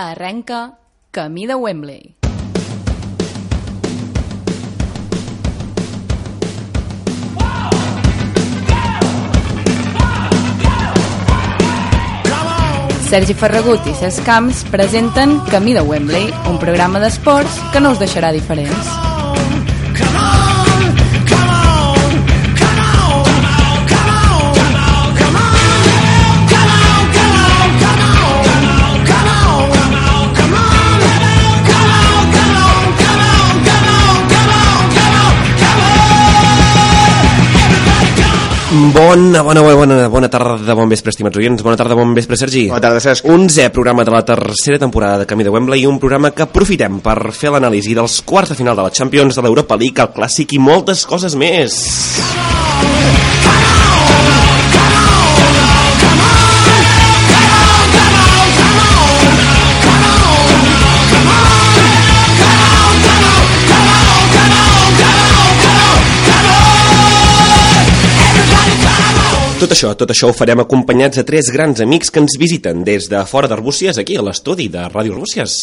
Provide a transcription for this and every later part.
Arrenca Camí de Wembley. Sergi Ferragut i Cesc Camps presenten Camí de Wembley, un programa d'esports que no us deixarà diferents. Bona, bona, bona, bona tarda, bon vespre, estimats oients. Bona tarda, bon vespre, Sergi. Bona tarda, Cesc. 11è programa de la tercera temporada de Camí de Wembley i un programa que aprofitem per fer l'anàlisi dels quarts de final de la Champions, de l'Europa League, el Clàssic i moltes coses més. Tot això, tot això ho farem acompanyats de tres grans amics que ens visiten des de fora d'Arbúcies, aquí a l'estudi de Ràdio Arbúcies.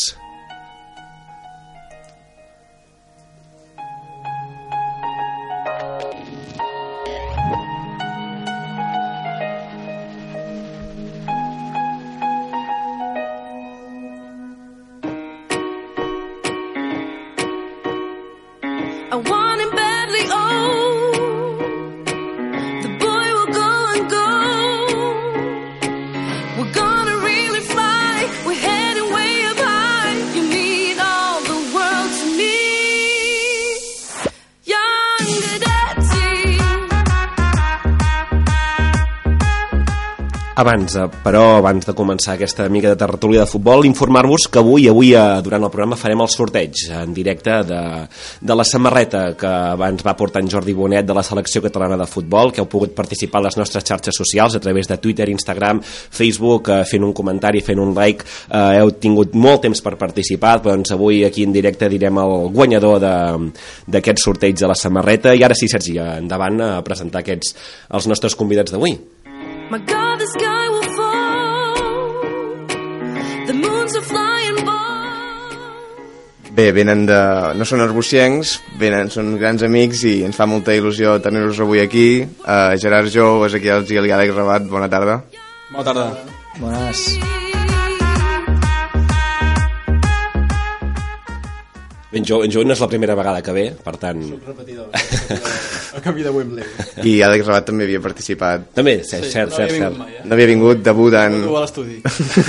Abans, eh, però, abans de començar aquesta mica de tertúlia de futbol, informar-vos que avui, avui eh, durant el programa farem el sorteig en directe de, de la samarreta que abans va portar en Jordi Bonet de la selecció catalana de futbol, que heu pogut participar a les nostres xarxes socials a través de Twitter, Instagram, Facebook, eh, fent un comentari, fent un like. Heu tingut molt temps per participar, doncs avui aquí en directe direm el guanyador d'aquest sorteig de la samarreta. I ara sí, Sergi, endavant a presentar aquests els nostres convidats d'avui. My God, the sky will fall. The moons are flying by. Bé, venen de... no són arbuciencs, venen, són grans amics i ens fa molta il·lusió tenir-los avui aquí. Uh, Gerard Jou, Ezequiel Gil i Àlex Rabat, bona tarda. Bona tarda. Bones. Ben jo, en Joan no és la primera vegada que ve, per tant... Repetidor. El camí de Wembley. I Àlex Rabat també havia participat. També, cert, Sí, cert, no cert, havia cert. vingut mai, eh? No havia vingut, debutant... Tu a l'estudi.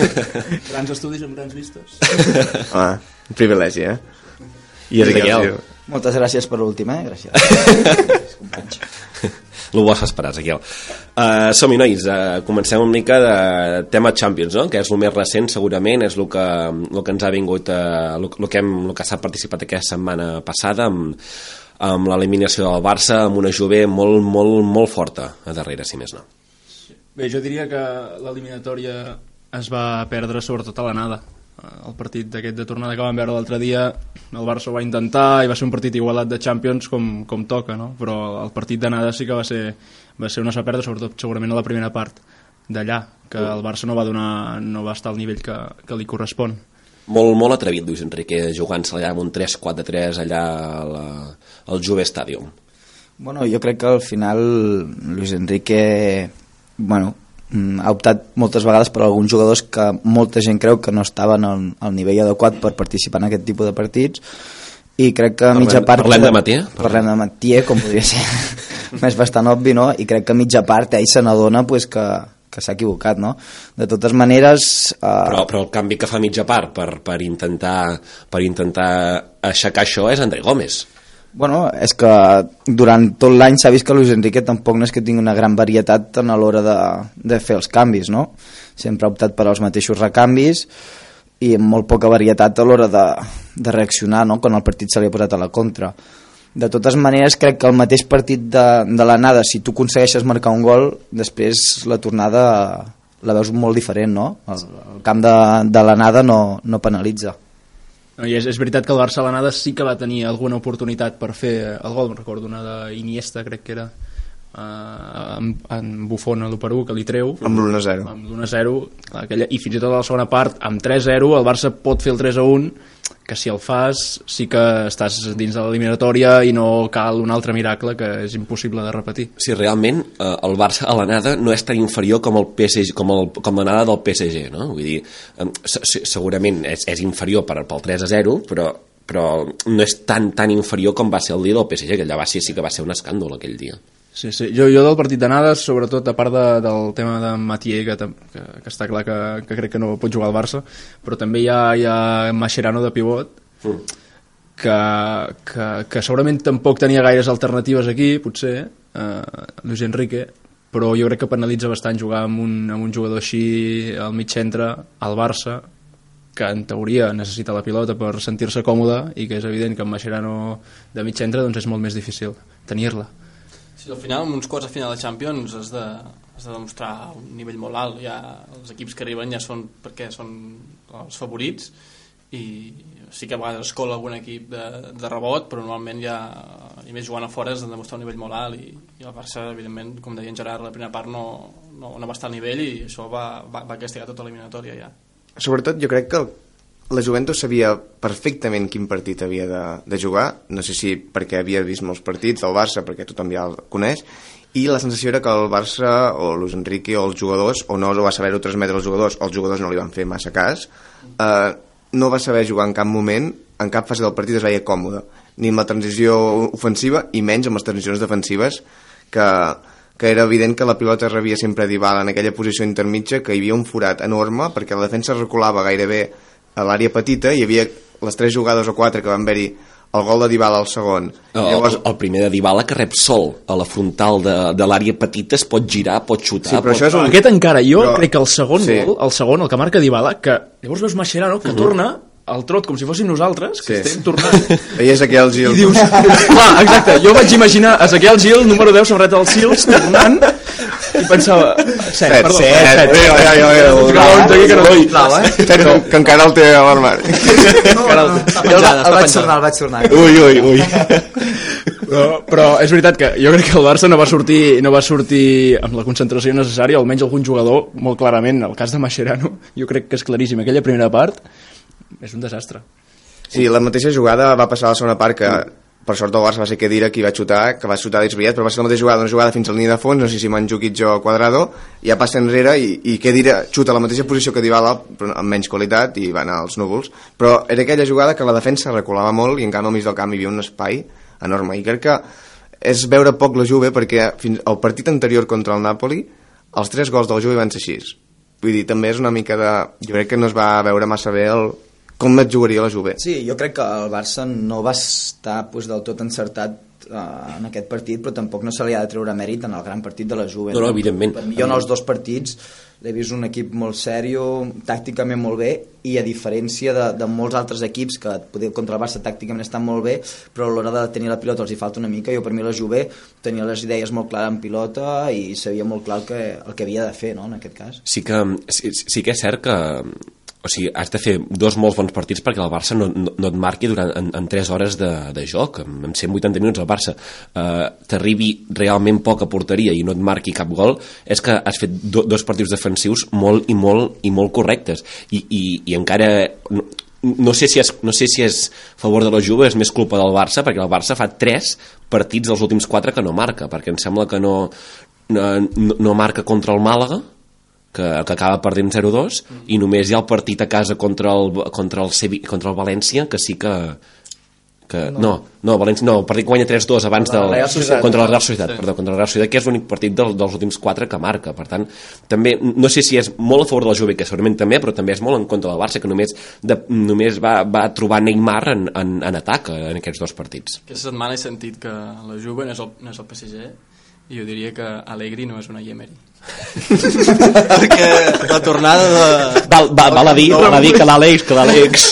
grans estudis amb grans vistes. Ah, un privilegi, eh? I Ezequiel. Moltes gràcies per l'últim, eh? Gràcies. Lo vas esperar, Ezequiel. Uh, Som-hi, nois, uh, comencem una mica de tema Champions, no? que és el més recent, segurament, és el que, el que ens ha vingut, uh, el, el que, hem, el que s'ha participat aquesta setmana passada, amb, amb l'eliminació del Barça, amb una Juve molt, molt, molt forta a darrere, si més no. Bé, jo diria que l'eliminatòria es va perdre sobretot a l'anada. Eh, El partit d'aquest de tornada que vam veure l'altre dia, el Barça ho va intentar i va ser un partit igualat de Champions com, com toca, no? però el partit d'anada sí que va ser, va ser una perdre, sobretot segurament a la primera part d'allà, que el Barça no va, donar, no va estar al nivell que, que li correspon. Molt, molt atrevit, Lluís Enrique, jugant-se allà amb un 3-4-3 allà la, al Juve Stadium. Bueno, jo crec que al final Luis Enrique bueno, ha optat moltes vegades per alguns jugadors que molta gent creu que no estaven al, al nivell adequat per participar en aquest tipus de partits i crec que a mitja part... parlem de Mathieu? Parlem de Mathieu, com podria ser més bastant obvi, no? I crec que a mitja part ell se n'adona pues, que, que s'ha equivocat, no? De totes maneres... Eh, Però, però el canvi que fa mitja part per, per, intentar, per intentar aixecar això és André Gómez. Bueno, és que durant tot l'any s'ha vist que Luis Enrique tampoc no és que tingui una gran varietat en a l'hora de, de fer els canvis, no? sempre ha optat per als mateixos recanvis i amb molt poca varietat a l'hora de, de reaccionar no? quan el partit se li ha posat a la contra de totes maneres crec que el mateix partit de, de l'anada si tu aconsegueixes marcar un gol després la tornada la veus molt diferent no? el, el camp de, de l'anada no, no penalitza No, I és, és veritat que el Barça a l'anada sí que va tenir alguna oportunitat per fer el gol, recordo una d'Iniesta, crec que era, uh, en, en Buffon a l'1 que li treu. Amb l'1-0. Amb l'1-0, aquella, i fins i tot a la segona part, amb 3-0, el Barça pot fer el 3-1, que si el fas sí que estàs dins de l'eliminatòria i no cal un altre miracle que és impossible de repetir. Si realment eh, el Barça a l'anada no és tan inferior com el PSG, com, el, com l'anada del PSG, no? Vull dir, eh, se- se- segurament és, és inferior per, pel 3 a 0, però però no és tan tan inferior com va ser el dia del PSG, que allà va ser, sí que va ser un escàndol aquell dia. Sí, sí. Jo, jo del partit d'anades, sobretot a part de, del tema de Matier, que, que, que està clar que, que crec que no pot jugar al Barça, però també hi ha, hi ha Mascherano de pivot, que, que, que segurament tampoc tenia gaires alternatives aquí, potser, eh, Luis Enrique, però jo crec que penalitza bastant jugar amb un, amb un jugador així al mig centre, al Barça, que en teoria necessita la pilota per sentir-se còmode i que és evident que amb Mascherano de mig centre doncs és molt més difícil tenir-la. Sí, al final, amb uns quarts de final de Champions has de, has de demostrar un nivell molt alt. Ja, els equips que arriben ja són perquè són els favorits i sí que a vegades es cola algun equip de, de rebot, però normalment ja, i més jugant a fora has de demostrar un nivell molt alt i, i el Barça, evidentment, com deia en Gerard, la primera part no, no, no va estar al nivell i això va, va, va castigar tota l'eliminatòria ja. Sobretot jo crec que la Juventus sabia perfectament quin partit havia de, de jugar, no sé si perquè havia vist molts partits del Barça, perquè tothom ja el coneix, i la sensació era que el Barça o Luis Enrique o els jugadors, o no va saber-ho transmetre als jugadors, els jugadors no li van fer massa cas, eh, no va saber jugar en cap moment, en cap fase del partit es veia còmode, ni amb la transició ofensiva i menys amb les transicions defensives, que, que era evident que la pilota rebia sempre Dybala en aquella posició intermitja, que hi havia un forat enorme perquè la defensa reculava gairebé a l'àrea petita i hi havia les tres jugades o quatre que van haver-hi el gol de Dybala al segon. El, el, el primer de Dybala que rep sol a la frontal de, de l'àrea petita es pot girar, pot xutar... Sí, però pot... això és un- Aquest encara, jo Però- crec que el segon Sí. gol, el segon, el que marca Dybala, que llavors veus Mascherano que torna al trot com si fóssim nosaltres, que Sí. estem tornant. Veies aquell Gil. I dius, clar, exacte, jo vaig imaginar Ezequiel Gil, número 10, sobre el Sils, tornant, i pensava, set, Set, perdó, set. set, que no doy. Set, que, que encara el té a l'armari. el, el, el vaig tornar, el vaig tornar Ui, ui, ui. Però, però és veritat que jo crec que el Barça no va sortir no va sortir amb la concentració necessària, almenys algun jugador, molt clarament, el cas de Mascherano, jo crec que és claríssim. Aquella primera part és un desastre. Sí, la mateixa jugada va passar a la segona part que per sort el Barça va ser Kedira qui va xutar, que va xutar desviat, però va ser la mateixa jugada, una jugada fins al línia de fons, no sé si Mandzukic o Quadrado, ja passa enrere i, i Kedira xuta a la mateixa posició que Dybala, però amb menys qualitat i va anar als núvols. Però era aquella jugada que la defensa reculava molt i en canvi al mig del camp hi havia un espai enorme. I crec que és veure poc la Juve perquè fins al partit anterior contra el Napoli els tres gols del Juve van ser així. Vull dir, també és una mica de... Jo crec que no es va veure massa bé el, com et jugaria la Juve. Sí, jo crec que el Barça no va estar pues, del tot encertat eh, en aquest partit, però tampoc no se li ha de treure mèrit en el gran partit de la Juve. No, no, evidentment. Per mi, jo en els dos partits l'he vist un equip molt sèrio, tàcticament molt bé, i a diferència de, de molts altres equips que poder, contra el Barça tàcticament estan molt bé, però a l'hora de tenir la pilota els hi falta una mica. Jo, per mi, la Juve tenia les idees molt clares en pilota i sabia molt clar el que, el que havia de fer, no?, en aquest cas. sí que, sí, sí que és cert que o sigui, has de fer dos molt bons partits perquè el Barça no, no, no et marqui durant, en, en 3 hores de, de joc en 180 minuts el Barça. Eh, t'arribi realment poc a porteria i no et marqui cap gol és que has fet do, dos partits defensius molt i molt i molt correctes. I, i, i encara no, no sé, si és, no sé si és a favor de la Juve és més culpa del Barça perquè el Barça fa 3 partits dels últims 4 que no marca perquè em sembla que no, no, no marca contra el Màlaga que, que acaba perdent 0-2 i només hi ha el partit a casa contra el, contra el, Sevi, contra el València que sí que que, no, no, València, no, el partit que guanya 3-2 abans del, Societat. contra la Real Societat, perdó, contra la Real Societat, que és l'únic partit del, dels últims 4 que marca, per tant, també, no sé si és molt a favor de la Juve, que segurament també, però també és molt en contra del Barça, que només, de, només va, va trobar Neymar en, en, en atac en aquests dos partits. Aquesta setmana he sentit que la Juve no és el, no és el PSG i jo diria que Allegri no és una Emery. perquè la tornada de... Val, va, val a dir, val a dir que l'Àlex, que l'Àlex...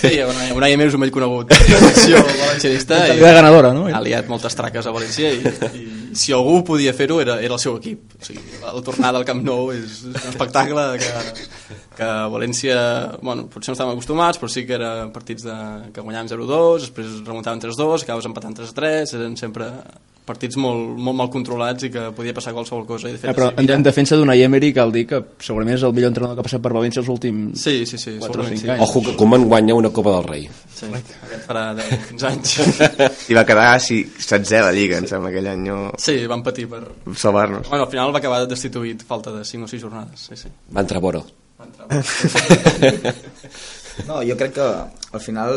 Sí, una, una Emery és un vell conegut l'acció valencianista i Mentalidad ganadora, no? ha liat moltes traques a València i, i si algú podia fer-ho era, era el seu equip o sigui, la tornada al Camp Nou és, és un espectacle que, que a València bueno, potser no estàvem acostumats però sí que eren partits de, que guanyàvem 0-2 després remuntaven 3-2 acabaves empatant 3-3 eren sempre partits molt, molt mal controlats i que podia passar qualsevol cosa i de fet Eh, però a en, en defensa d'una Emery cal dir que segurament és el millor entrenador que ha passat per València els últims sí, sí, sí, 4 o segurament 5 sí. anys. Ojo, que Koeman guanya una Copa del Rei. sí. aquest farà 10, 15 anys I va quedar si, setzè a la Lliga, em sembla, aquell any, no... sí, van patir per... salvar-nos. Bueno, al final va acabar destituït falta de 5 o 6 jornades sí, sí. Va entrar Boro. Va entrar. No, jo crec que al final,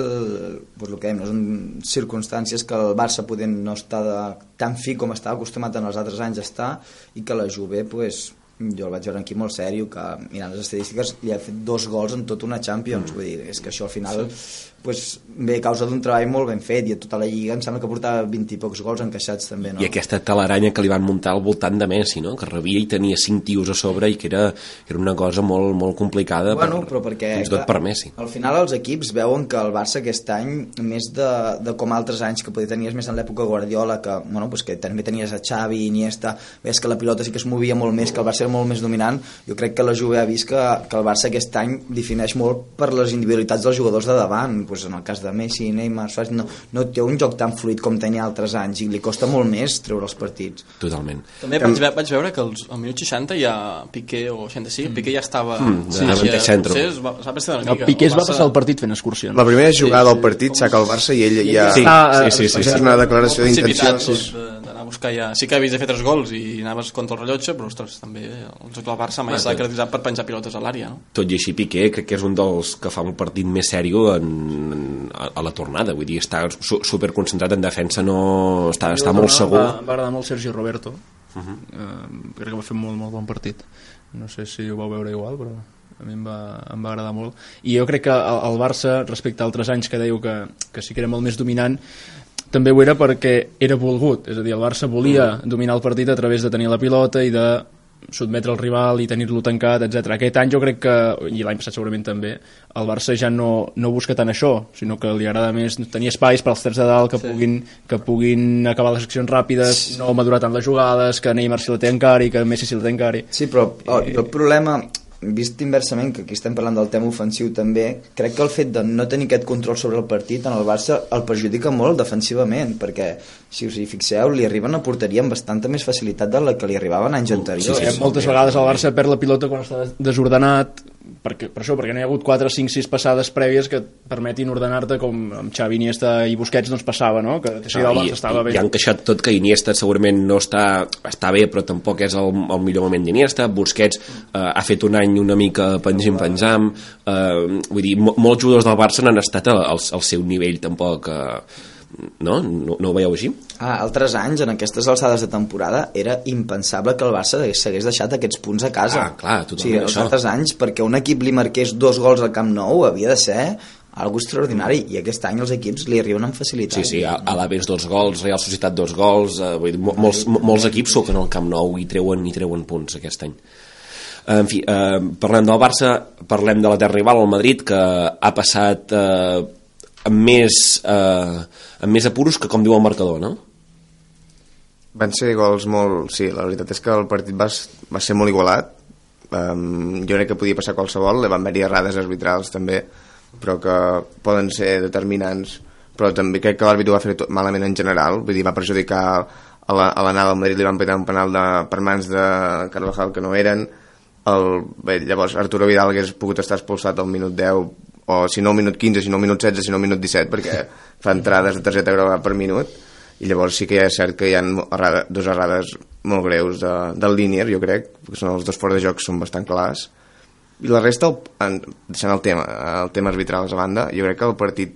pues, el que dèiem, no són circumstàncies que el Barça podent no està de, tan fi com estava acostumat en els altres anys a estar i que la Juve, pues, jo el vaig veure aquí molt sèrio, que mirant les estadístiques li ha fet dos gols en tota una Champions, mm. vull dir, és que això al final pues, ve a causa d'un treball molt ben fet i a tota la Lliga em sembla que portava 20 i pocs gols encaixats també, no? I aquesta telaranya que li van muntar al voltant de Messi, no? que rebia i tenia cinc tios a sobre i que era, era una cosa molt, molt complicada bueno, per, però perquè fins i tot per Messi. al final els equips veuen que el Barça aquest any més de, de com altres anys que poder tenies més en l'època Guardiola que, bueno, pues que també tenies a Xavi Iniesta, ves que la pilota sí que es movia molt més, que el Barça era molt més dominant jo crec que la Juve ha vist que, que el Barça aquest any defineix molt per les individualitats dels jugadors de davant pues en el cas de Messi, Neymar, Suárez no, no té un joc tan fluid com tenia altres anys i li costa molt més treure els partits Totalment. També vaig, ve vaig veure que els, al minut 60 ja Piqué o 65, mm. Piqué ja estava Mm, de davanter centro. Sí, es va, es va una el. Piqué es va Barça- passar el partit fent excursions La primera jugada sí, del partit saca el Barça i ell ja... Sí, Ah, sí, sí, sí, És sí. una declaració d'intencions. doncs, de- d'anar a buscar ja... Sí que havies de fer tres gols i anaves contra el rellotge, però ostres, també el joc del Barça mai s'ha caracteritzat per penjar pilotes a l'àrea, no? Tot i així Piqué crec que és un dels que fa un partit més sèrio en, en, a, a la tornada, vull dir, està su, super concentrat en defensa, no està, està molt segur. Va, va agradar molt Sergi Roberto. Uh -huh. uh, crec que va fer molt, molt bon partit. No sé si ho vau veure igual, però a mi em va, em va agradar molt. I jo crec que el, el Barça, respecte a altres anys que dèieu que, que sí que era molt més dominant, també ho era perquè era volgut, és a dir, el Barça volia dominar el partit a través de tenir la pilota i de sotmetre el rival i tenir-lo tancat, etc. Aquest any jo crec que, i l'any passat segurament també, el Barça ja no, no busca tant això, sinó que li agrada més tenir espais per als tres de dalt que, sí. puguin, que puguin acabar les accions ràpides, no madurar tant les jugades, que Neymar si la té encari, que Messi si la té encari. Sí, però el, el problema, vist inversament, que aquí estem parlant del tema ofensiu també, crec que el fet de no tenir aquest control sobre el partit en el Barça el perjudica molt defensivament, perquè si us hi fixeu, li arriben a porteria amb bastanta més facilitat de la que li arribaven anys anteriors. Sí, sí, moltes vegades el Barça perd la pilota quan està desordenat, perquè, per això, perquè no hi ha hagut 4, 5, 6 passades prèvies que et permetin ordenar-te com amb Xavi, Iniesta i Busquets doncs passava, no? Que, el Ah, Barça i, estava i, bé. i han queixat tot que Iniesta segurament no està, està bé però tampoc és el, el millor moment d'Iniesta Busquets eh, ha fet un any una mica penjam-penjam eh, vull dir, mo molts jugadors del Barça n'han estat al, al, al seu nivell tampoc eh, no? no? No ho veieu així? Ah, altres anys, en aquestes alçades de temporada, era impensable que el Barça s'hagués deixat aquests punts a casa. Ah, clar, o totalment sigui, els això. altres anys, perquè un equip li marqués dos gols al Camp Nou, havia de ser algo extraordinari, i aquest any els equips li arriben amb facilitat. Sí, sí, a, a l'Aves dos gols, Real Societat dos gols, eh, vull dir, mo- molts, mo- molts equips suquen al Camp Nou i treuen, i treuen punts aquest any. Eh, En fi, eh, parlem del Barça, parlem de la terra rival, el Madrid, que ha passat eh, amb, més, eh, amb més apuros que com diu el marcador, no? Van ser gols molt... Sí, la veritat és que el partit va, va ser molt igualat. Um, jo crec que podia passar qualsevol, van haver-hi errades arbitrals també, però que poden ser determinants. Però també crec que l'àrbit ho va fer tot malament en general, vull dir, va perjudicar a la- l'anada del Madrid, li van petar un penal de, per mans de Carvajal que no eren. El, bé, llavors Arturo Vidal hagués pogut estar expulsat al minut 10 o si no al minut 15, si no al minut 16, si no al minut 17 perquè fa entrades de targeta groga per minut. I llavors sí que ja és cert que hi ha errada, dos errades molt greus de, del línier, jo crec, perquè són els dos fora de joc són bastant clars. I la resta, en, deixant el tema el tema arbitral a banda, jo crec que el partit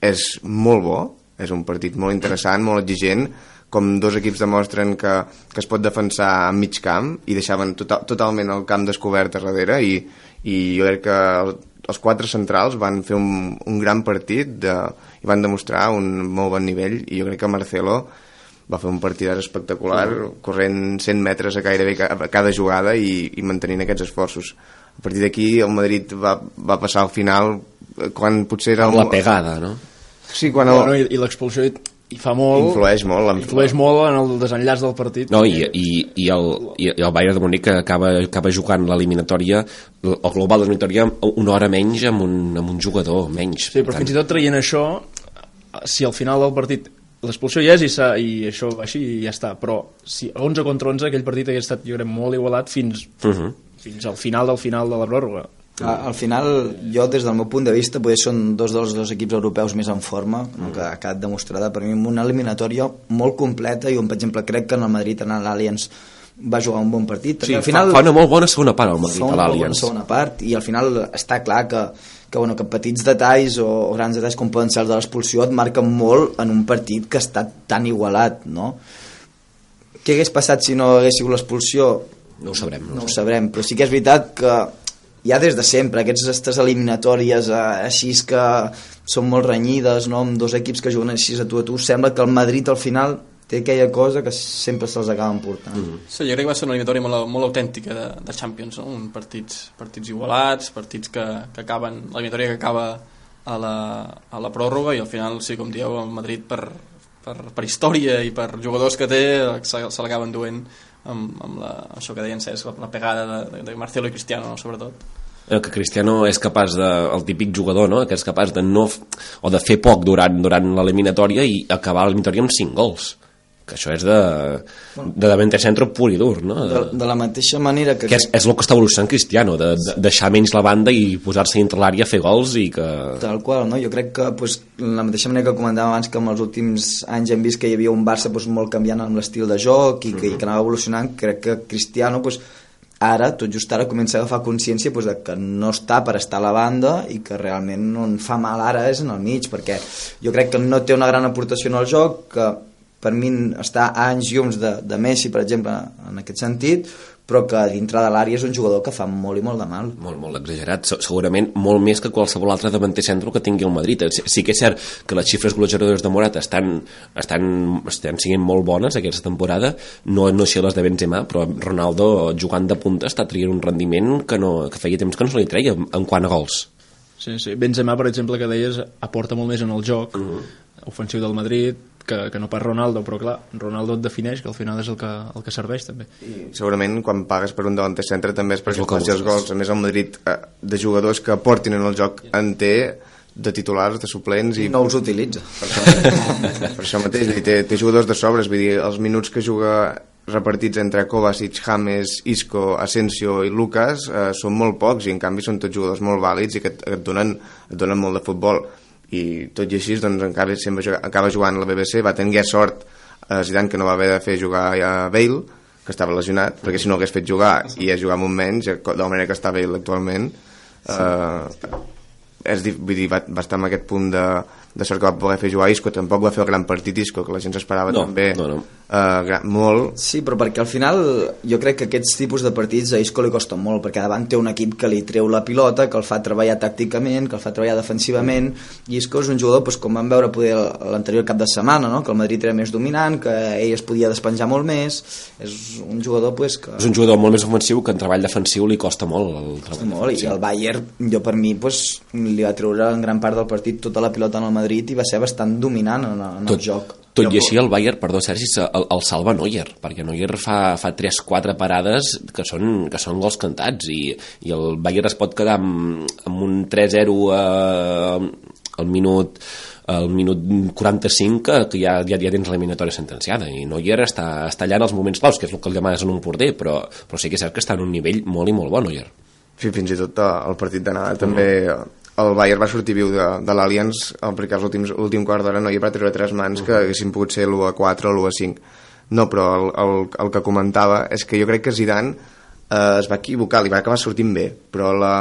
és molt bo és un partit molt interessant, molt exigent com dos equips demostren que, que es pot defensar en mig camp i deixaven total, totalment el camp descobert a darrere i, i jo crec que el, els quatre centrals van fer un, un gran partit de, i van demostrar un molt bon nivell i jo crec que Marcelo va fer un partidàs espectacular, corrent 100 metres a gairebé ca- a cada jugada i, i mantenint aquests esforços. A partir d'aquí el Madrid va, va passar al final quan potser era... Amb la pegada, no? Sí, quan el... Bueno, i, i l'expulsió hi fa molt... Influeix molt, Influeix molt en el desenllaç del partit. No, i, i, i, el, i el Bayern de Múnich acaba, acaba jugant l'eliminatòria, el global de l'eliminatòria una hora menys amb un, amb un jugador, menys. Sí, però fins i tot traient això, si al final del partit l'expulsió hi és i, i això va així i ja està, però si 11 contra 11 aquell partit hagués estat jo crec molt igualat fins, Uh -huh. fins al final del final de la pròrroga. Al final, jo des del meu punt de vista, potser són dos dels dos equips europeus més en forma, no? que ha quedat demostrada per mi amb una eliminatòria molt completa i on, per exemple, crec que en el Madrid, en l'Allianz, va jugar un bon partit. Sí, al final, fa, fa una molt bona segona part al Madrid, fa a una molt bona l'Allianz. segona part i al final està clar que, que, bueno, que petits detalls o, o grans detalls com poden ser els de l'expulsió et marquen molt en un partit que està tan igualat no? què hagués passat si no hagués sigut l'expulsió No ho sabrem. no ho sabrem, però sí que és veritat que ja des de sempre, aquestes eliminatòries eh, així que són molt renyides, no? amb dos equips que juguen així a tu a tu, sembla que el Madrid al final té aquella cosa que sempre se'ls acaba portant. Mm -hmm. Sí, jo crec que va ser una eliminatòria molt, molt autèntica de, de Champions, no? Un partits, partits igualats, partits que, que acaben, l'eliminatòria que acaba a la, a la pròrroga i al final, sí, com dieu, el Madrid per, per, per història i per jugadors que té se, se l'acaben duent amb, amb la, això que deien Cesc, la pegada de, de Marcelo i Cristiano, sobretot. Eh, que Cristiano és capaç de, el típic jugador no? que és capaç de no o de fer poc durant, durant l'eliminatòria i acabar l'eliminatòria amb 5 gols que això és de, de davant centro pur i dur no? De, de la mateixa manera que... que és, és el que està evolucionant Cristiano de, de deixar menys la banda i posar-se dintre l'àrea a fer gols i que... Tal qual, no? Jo crec que pues, la mateixa manera que comentàvem abans que en els últims anys hem vist que hi havia un Barça pues, molt canviant amb l'estil de joc i que, i que anava evolucionant, crec que Cristiano pues, ara, tot just ara, comença a agafar consciència pues, de que no està per estar a la banda i que realment on fa mal ara és en el mig, perquè jo crec que no té una gran aportació en el joc, que per mi està a anys llums de, de Messi, per exemple, en aquest sentit, però que dintre de l'àrea és un jugador que fa molt i molt de mal. molt, molt exagerat, Se- segurament molt més que qualsevol altre davanter centre que tingui el Madrid sí, sí que és cert que les xifres golejadores de Morata estan, estan, estan sent molt bones aquesta temporada no, no sé les de Benzema però Ronaldo jugant de punta està traient un rendiment que, no, que feia temps que no se li treia en, en quant a gols Sí, sí. Benzema, per exemple, que deies, aporta molt més en el joc uh -huh. ofensiu del Madrid que, que no pas Ronaldo, però clar, Ronaldo et defineix, que al final és el que, el que serveix també. I segurament quan pagues per un davanter centre també és perquè faci els gols. A més, el Madrid eh, de jugadors que aportin en el joc en té de titulars, de suplents i No els utilitza. per això, per això mateix i té, té jugadors de sobres vull dir, els minuts que juga repartits entre Kovacic, James, Isco, Asensio i Lucas eh, són molt pocs i en canvi són tots jugadors molt vàlids i que et, et, donen, et donen molt de futbol i tot i així doncs, encara sempre juga- acaba jugant a la BBC va tenir sort a Zidane que no va haver de fer jugar a Bale que estava lesionat, perquè si no hagués fet jugar i jugar amb un menys, de la manera que està Bale actualment eh, és, vull dir, va, va estar en aquest punt de, de sort que va poder fer jugar Isco, tampoc va fer el gran partit Isco, que la gent s'esperava No, també no, no. Eh, gra- molt, Sí, però perquè al final jo crec que aquests tipus de partits a Isco li costa molt, perquè davant té un equip que li treu la pilota, que el fa treballar tàcticament, que el fa treballar defensivament, i Isco és un jugador, doncs, com vam veure poder l'anterior cap de setmana, no? que el Madrid era més dominant, que ell es podia despenjar molt més, és un jugador doncs, que... és un jugador molt més ofensiu que en treball defensiu li costa molt el treball molt, i defensiu. el Bayern, jo per mi doncs, li va treure en gran part del partit tota la pilota en el Madrid i va ser bastant dominant en, en el joc. Tot i així el Bayern, perdó Sergi, se- el, el salva Neuer, perquè Neuer fa, fa 3-4 parades que són, que són gols cantats i, i el Bayern es pot quedar amb, amb un 3-0 eh, al minut al minut 45 que, que ja, ja, ja tens l'eliminatòria sentenciada i Neuer està, està allà en els moments claus que és el que li demanes en un porter però, però sí que és cert que està en un nivell molt i molt bo Neuer. Sí, fins i tot eh, el partit d'anada també el Bayern va sortir viu de, de l'Allianz perquè els últims, l'últim quart d'hora. No hi va treure tres mans que haguessin pogut ser l'1 a 4 o l'1 a 5 no, però el, el, el que comentava és que jo crec que Zidane eh, es va equivocar, li va acabar sortint bé però la,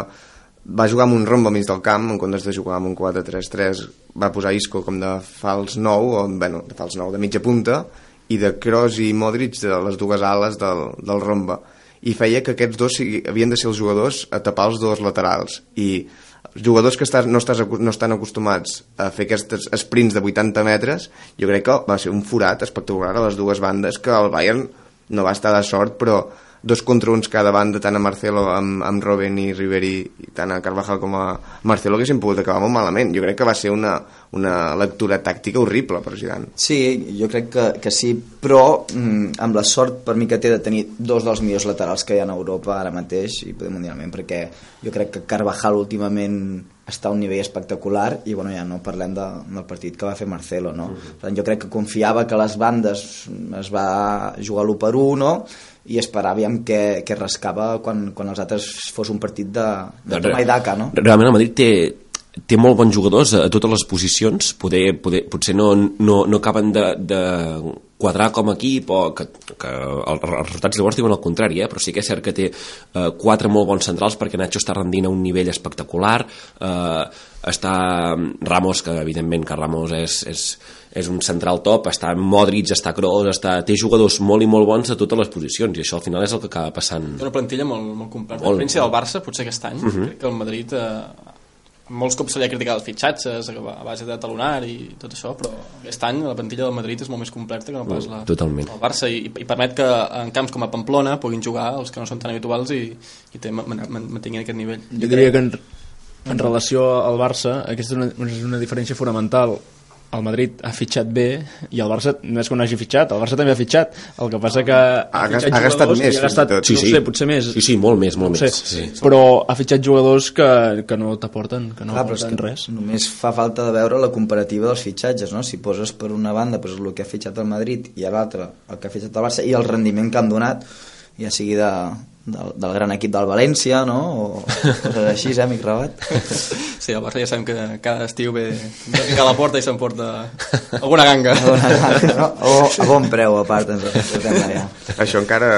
va jugar amb un rombo mig del camp en comptes de jugar amb un 4-3-3 va posar Isco com de fals 9 o, bueno, de fals 9, de mitja punta i de Kroos i Modric de les dues ales del, del rombo. I feia que aquests dos sigui, havien de ser els jugadors a tapar els dos laterals. I jugadors que estàs, no, estàs, no estan acostumats a fer aquests sprints de 80 metres, jo crec que va ser un forat espectacular a les dues bandes, que el Bayern no va estar de sort, però dos contra uns cada banda, tant a Marcelo amb, amb Robben i Riveri, i tant a Carvajal com a Marcelo, que haguessin pogut acabar molt malament. Jo crec que va ser una, una lectura tàctica horrible per Zidane. Sí, jo crec que, que sí, però mm, amb la sort per mi que té de tenir dos dels millors laterals que hi ha a Europa ara mateix i poder mundialment, perquè jo crec que Carvajal últimament està a un nivell espectacular i bueno, ja no parlem de, del partit que va fer Marcelo no? per tant, jo crec que confiava que les bandes es va jugar l'1 per 1 no? I esperàvem que, que rascava quan, quan els altres fos un partit de, de toma i daca no? Realment el Madrid té, té molt bons jugadors a totes les posicions, poder, poder, potser no, no, no acaben de, de quadrar com a equip o que, que els resultats llavors diuen el contrari, eh? però sí que és cert que té eh, quatre molt bons centrals perquè Nacho està rendint a un nivell espectacular eh, està Ramos, que evidentment que Ramos és, és, és un central top, està Modric, està Kroos, està, té jugadors molt i molt bons a totes les posicions i això al final és el que acaba passant Té una plantilla molt, molt completa. Molt, diferència del molt. Barça, potser aquest any, Mhm. crec que el Madrid... Eh, molts cops se li ha criticat els fitxatges a base de talonar i tot això, però aquest any la plantilla del Madrid és molt més completa que no pas la, Totalment. el Barça i, i permet que en camps com a Pamplona puguin jugar els que no són tan habituals i, i té, mantinguin aquest nivell. Jo diria que en, en relació al Barça, aquesta és una, és una diferència fonamental. El Madrid ha fitxat bé i el Barça no és que no hagi fitxat, el Barça també ha fitxat. El que passa que ha, fitxat ha gastat més, ha gastat, tot. Sí, no sí. sé, potser més. Sí, sí, molt més, molt no sé, més, sí. Però ha fitxat jugadors que, que no t'aporten, que no Clar, aporten que res. només fa falta de veure la comparativa dels fitxatges, no? Si poses per una banda pues, el que ha fitxat el Madrid i a l'altra el que ha fitxat el Barça i el rendiment que han donat, ja sigui de, del, del gran equip del València, no? O coses així, eh, amic Rabat? Sí, el Barça ja sabem que cada estiu ve picar a la porta i s'emporta alguna ganga. no? O a bon preu, a part, ens portem allà. Això encara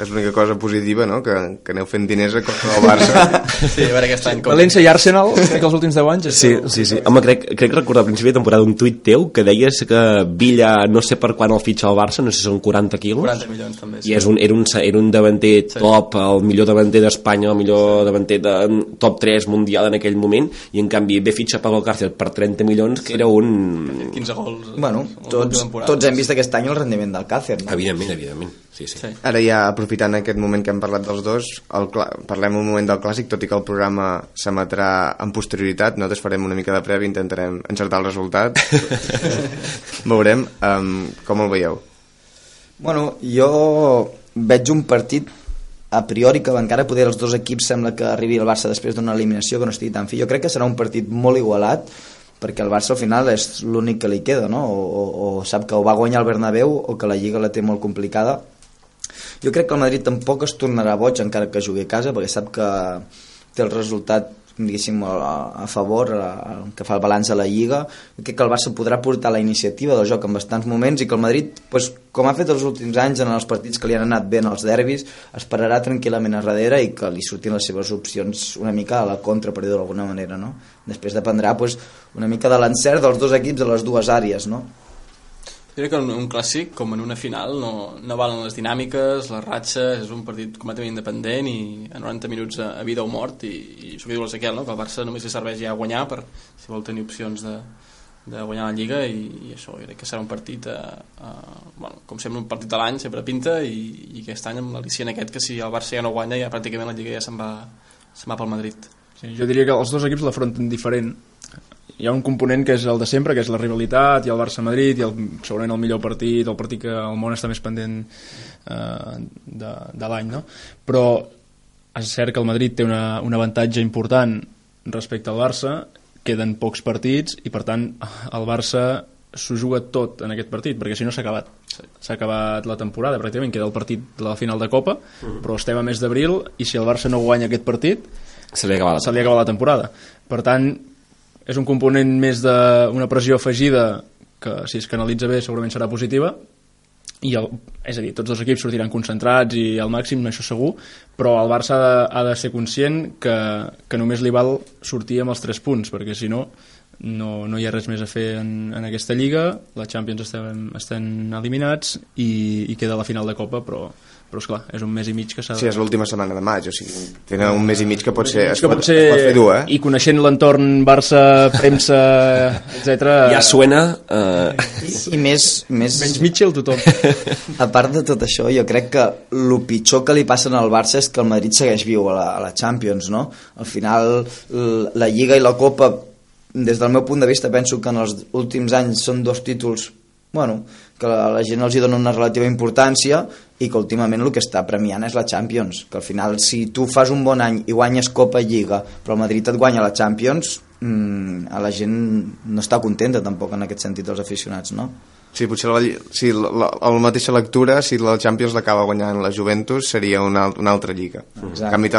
és l'única cosa positiva, no?, que, que aneu fent diners a contra del Barça. Sí, a veure aquest any com... València i Arsenal, crec que els últims 10 anys... Sí, sí, sí. Home, crec, crec recordar al principi de temporada un tuit teu que deies que Villa no sé per quan el fitxa al Barça, no sé si són 40 quilos. 40 milions també. I és un, era, un, era un davanter top, el millor davanter d'Espanya, el millor davanter de top 3 mundial en aquell moment, i en canvi ve fitxa Pablo Cárcel per 30 milions, que era un... 15 gols. Bueno, tots, tots hem vist aquest any el rendiment del Càcer, no? Evidentment, evidentment. Sí, sí. Sí. Ara ja, aprofitant aquest moment que hem parlat dels dos, el, cla- parlem un moment del clàssic, tot i que el programa s'emetrà en posterioritat, nosaltres farem una mica de prèvia, intentarem encertar el resultat. Veurem um, com el veieu. Bueno, jo veig un partit a priori que encara poder els dos equips sembla que arribi el Barça després d'una eliminació que no estigui tan fi. Jo crec que serà un partit molt igualat perquè el Barça al final és l'únic que li queda, no? O, o, o sap que o va guanyar el Bernabéu o que la Lliga la té molt complicada. Jo crec que el Madrid tampoc es tornarà boig encara que jugui a casa perquè sap que té el resultat diguéssim, a, a favor a, que fa el balanç a la Lliga que el Barça podrà portar la iniciativa del joc en bastants moments i que el Madrid pues, com ha fet els últims anys en els partits que li han anat bé en els derbis esperarà tranquil·lament a darrere i que li surtin les seves opcions una mica a la contra per dir-ho d'alguna manera no? després dependrà pues, una mica de l'encert dels dos equips a les dues àrees no? Crec que en un clàssic, com en una final, no, no valen les dinàmiques, les ratxes, és un partit completament independent i a 90 minuts a, a vida o mort i, i això que diu l'Ezequiel, no? que el Barça només li serveix ja guanyar per si vol tenir opcions de, de guanyar la Lliga i, i això crec que serà un partit a, a, bueno, com sempre un partit de l'any sempre pinta i, i aquest any amb l'al·licient aquest que si el Barça ja no guanya ja pràcticament la Lliga ja se'n va, se'n va pel Madrid Sí, jo diria que els dos equips l'afronten diferent. Hi ha un component que és el de sempre, que és la rivalitat, i el Barça-Madrid, i el, segurament el millor partit, el partit que el món està més pendent eh, de, de l'any, no? Però és cert que el Madrid té una, un avantatge important respecte al Barça, queden pocs partits, i per tant el Barça s'ho juga tot en aquest partit, perquè si no s'ha acabat. S'ha acabat la temporada, pràcticament queda el partit de la final de Copa, però estem a mes d'abril, i si el Barça no guanya aquest partit, Se li acaba la se li acaba la temporada. Per tant, és un component més d'una pressió afegida que, si es canalitza bé, segurament serà positiva, i el, és a dir, tots dos equips sortiran concentrats i al màxim, això segur, però el Barça ha de, ha de ser conscient que, que només li val sortir amb els 3 punts, perquè si no no, no hi ha res més a fer en, en aquesta lliga, la Champions estem, estem eliminats i, i queda la final de Copa, però, però esclar, és un mes i mig que s'ha. Sí, és l'última setmana de maig, o sigui, tenen un mes i mig que pot ser, es que pot, pot ser, es pot fer dur, eh? I coneixent l'entorn Barça, premsa, etc. Ja suena... Eh, I més, més, Menys Mitchell, tothom. a part de tot això, jo crec que el pitjor que li passa al Barça és que el Madrid segueix viu a la, a la Champions, no? Al final, la Lliga i la Copa, des del meu punt de vista, penso que en els últims anys són dos títols bueno, que la, la gent els hi dona una relativa importància i que últimament el que està premiant és la Champions, que al final si tu fas un bon any i guanyes Copa i Lliga però el Madrid et guanya la Champions mmm, a la gent no està contenta tampoc en aquest sentit els aficionats, no? Sí, potser la, sí, la, la, la mateixa lectura, si la Champions l'acaba guanyant la Juventus, seria una, una altra lliga. Exacte. En canvi,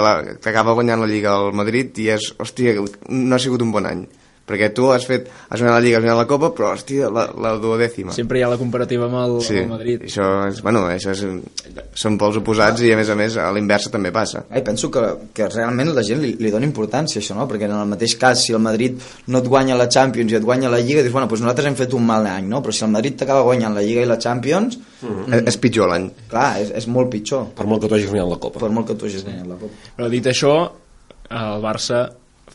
t'acaba guanyant la lliga al Madrid i és, hòstia, no ha sigut un bon any. Perquè tu has fet, has guanyat la lliga, has guanyat la copa, però, hòstia, la, la duodècima. Sempre hi ha la comparativa amb el, Sí, amb el Madrid. això és, bueno, això és, són pols oposats i a més a més a l'inversa també passa. Ai, penso que, que realment la gent li, li dona importància això, no? perquè en el mateix cas, si el Madrid no et guanya la Champions i et guanya la Lliga, dius, bueno, doncs nosaltres hem fet un mal any, no? però si el Madrid t'acaba guanyant la Lliga i la Champions, Mm. És, és pitjor l'any. clar, és, és molt pitjor, per molt que tu hagis guanyat la Copa. per molt que tu hagis guanyat la Copa. Però dit això, el Barça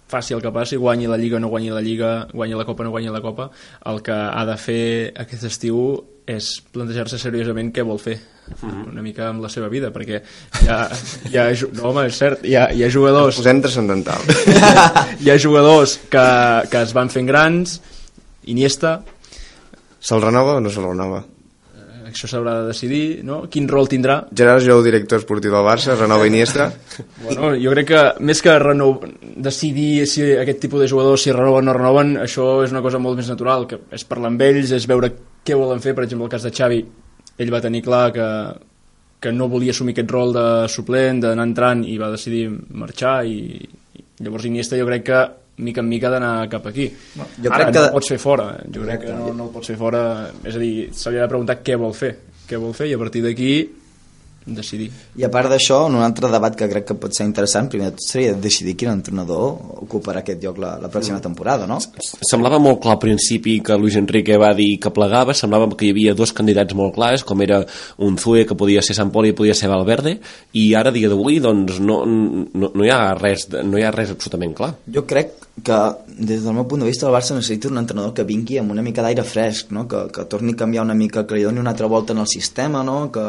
faci el que passi, guanyi la Lliga, no guanyi la Lliga, guanyi la Copa, no guanyi la Copa, el que ha de fer aquest estiu és plantejar-se seriosament què vol fer una mica amb la seva vida, perquè hi ha, hi ha, no, home, és cert, hi ha, hi ha jugadors Posem transcendental. hi ha jugadors que, que es van fent grans Iniesta, Se'l renova o no se'l renova? Això s'haurà de decidir, no? Quin rol tindrà? Gerard Jou, director esportiu del Barça, renova Iniesta. Bueno, jo crec que més que reno... decidir si aquest tipus de jugadors si renoven o no renoven, això és una cosa molt més natural, que és parlar amb ells, és veure què volen fer, per exemple, el cas de Xavi, ell va tenir clar que, que no volia assumir aquest rol de suplent, d'anar entrant, i va decidir marxar, i, i llavors Iniesta jo crec que mica en mica d'anar cap aquí. jo Ara crec no que- el pots fer fora, jo crec que no, no el pots fer fora, és a dir, ha de preguntar què vol fer, què vol fer, i a partir d'aquí decidir. I a part d'això, un altre debat que crec que pot ser interessant, primer tot seria decidir quin entrenador ocuparà aquest lloc la, la pròxima temporada, no? Semblava molt clar al principi que Luis Enrique va dir que plegava, semblava que hi havia dos candidats molt clars, com era un Zue que podia ser Sant Poli i podia ser Valverde, i ara, dia d'avui, doncs no, no, no, hi ha res, no hi ha res absolutament clar. Jo crec que, des del meu punt de vista, el Barça necessita un entrenador que vingui amb una mica d'aire fresc, no? que, que torni a canviar una mica, que li doni una altra volta en el sistema, no? que,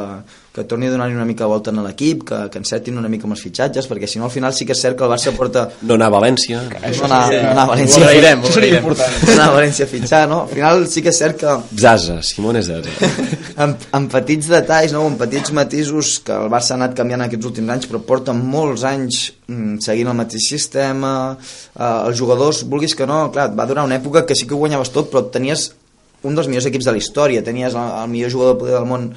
que torni a donar-li una mica de volta en l'equip, que, que encetin una mica amb els fitxatges, perquè si no al final sí que és cert que el Barça porta No anar a València... no anar, no anar a València, Ho agrairem, ho agrairem. important. no anar a València a fitxar, no? Al final sí que és cert que Zaza, Simone Zaza. amb, amb petits detalls, no? amb petits matisos que el Barça ha anat canviant aquests últims anys, però porta molts anys mm, seguint el mateix sistema, eh, els jugadors, vulguis que no, clar, va durar una època que sí que ho guanyaves tot, però tenies un dels millors equips de la història, tenies el, el millor jugador del món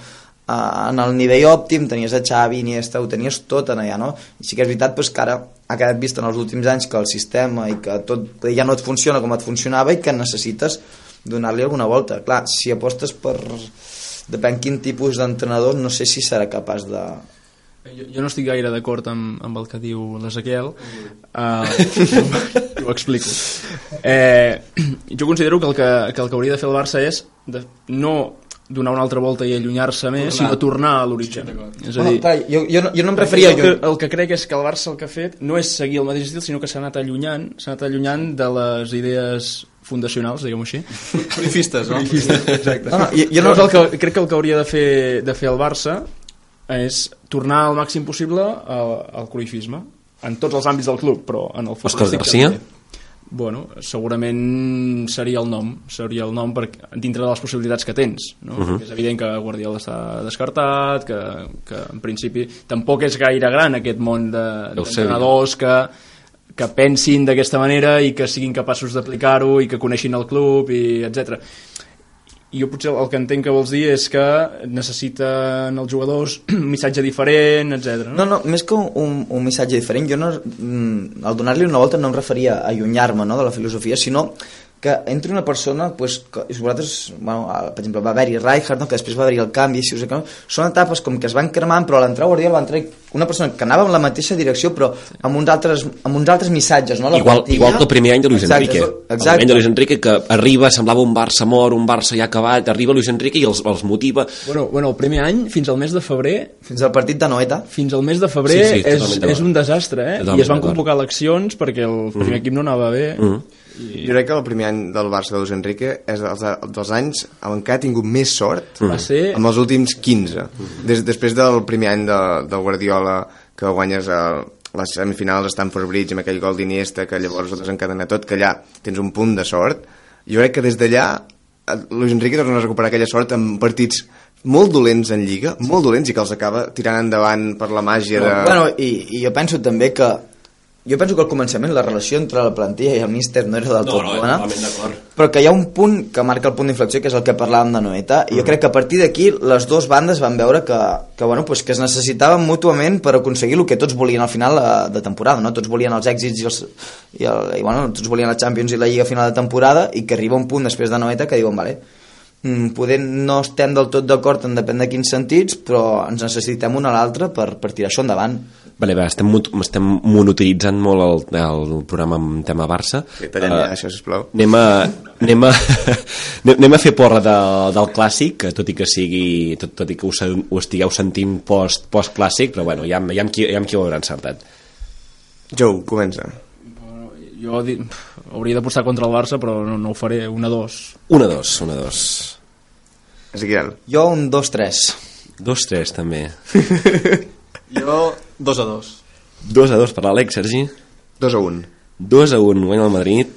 en el nivell òptim, tenies a Xavi, Iniesta, ho tenies tot en allà, no? I sí que és veritat pues, que ara ha quedat vist en els últims anys que el sistema i que tot ja no et funciona com et funcionava i que necessites donar-li alguna volta. Clar, si apostes per depèn quin tipus d'entrenador no sé si serà capaç de Jo, jo no estic gaire d'acord amb, amb el que diu l'Ezequiel uh, ho explico eh, jo considero que el que, que el que hauria de fer el Barça és de, no donar una altra volta i allunyar-se més, Tornar. sinó tornar a l'origen és a bueno, dir, clar, jo, jo, no, jo no em referia el, jo, que, el que crec és que el Barça el que ha fet no és seguir el mateix estil, sinó que s'ha anat allunyant s'ha anat allunyant de les idees fundacionals, diguem-ho així Corifistes, no? Exacte. No, no, jo- jo no- el que, crec que el que hauria de fer, de fer el Barça és tornar al màxim possible al, al cruifisme en tots els àmbits del club, però en el Òscar futbolístic García? Bueno, segurament seria el nom, seria el nom per, dintre de les possibilitats que tens. No? Uh. -huh. És evident que Guardiola està descartat, que, que en principi tampoc és gaire gran aquest món de- d'entrenadors que, que pensin d'aquesta manera i que siguin capaços d'aplicar-ho i que coneixin el club, i etc. I jo potser el que entenc que vols dir és que necessiten els jugadors un missatge diferent, etc. No, no, més que un, un missatge diferent, jo no, mm, al donar-li una volta no em referia a allunyar-me no, de la filosofia, sinó que entri una persona pues, que, i vosaltres, bueno, per exemple va haver-hi Rijkaard, no? que després va haver-hi el canvi si us no? són etapes com que es van cremant però a l'entrar Guardiola va entrar una persona que anava en la mateixa direcció però amb uns altres, amb uns altres missatges no? La Igual, plantilla. igual que el primer any de Luis Exacte, Enrique. El exacte. primer any de Luis Enrique que arriba, semblava un Barça mort, un Barça ja acabat, arriba Luis Enrique i els, els motiva. Bueno, bueno, el primer any, fins al mes de febrer, fins al partit de Noeta fins al mes de febrer Sí, sí, és, és un desastre, eh? Totalment I es van convocar eleccions perquè el primer equip no anava bé. Jo crec que el primer any del Barça de Luis Enrique és dels, dels anys en què ha tingut més sort Va ser... amb els últims 15 Des, després del primer any de, del Guardiola que guanyes a les semifinals a Stamford Bridge amb aquell gol d'Iniesta que llavors ho desencadena tot que allà tens un punt de sort. Jo crec que des d'allà Luis Enrique torna a recuperar aquella sort en partits molt dolents en Lliga molt dolents i que els acaba tirant endavant per la màgia de... Bueno, i, i jo penso també que jo penso que al començament la relació entre la plantilla i el míster no era del tot bona d'acord. però que hi ha un punt que marca el punt d'inflexió que és el que parlàvem de Noeta i jo crec que a partir d'aquí les dues bandes van veure que, que, bueno, pues que es necessitaven mútuament per aconseguir el que tots volien al final de, de temporada no? tots volien els èxits i, els, i, el, i bueno, tots volien la Champions i la Lliga a final de temporada i que arriba un punt després de Noeta que diuen vale, mm, poder no estem del tot d'acord en depèn de quins sentits però ens necessitem un a l'altre per, per tirar això endavant Vale, va, estem, mut- estem monotilitzant molt el, el programa amb tema Barça. Sí, tallem ja, això, sisplau. Anem a, anem a, anem a fer porra de, del clàssic, que tot i que sigui tot, tot i que ho, ho estigueu sentint post, post clàssic, però bueno, ja, ja, amb qui, ja amb qui ho haurà encertat. Joe, comença. Jo di... hauria d'apostar contra el Barça, però no, no ho faré. Una, dos. Una, dos, una, dos. Ezequiel. jo un 2-3 Dos, tres, també. Jo, dos a dos. Dos a dos per l'Àlex, Sergi. 2 a 1. Dos a un, guanya el Madrid.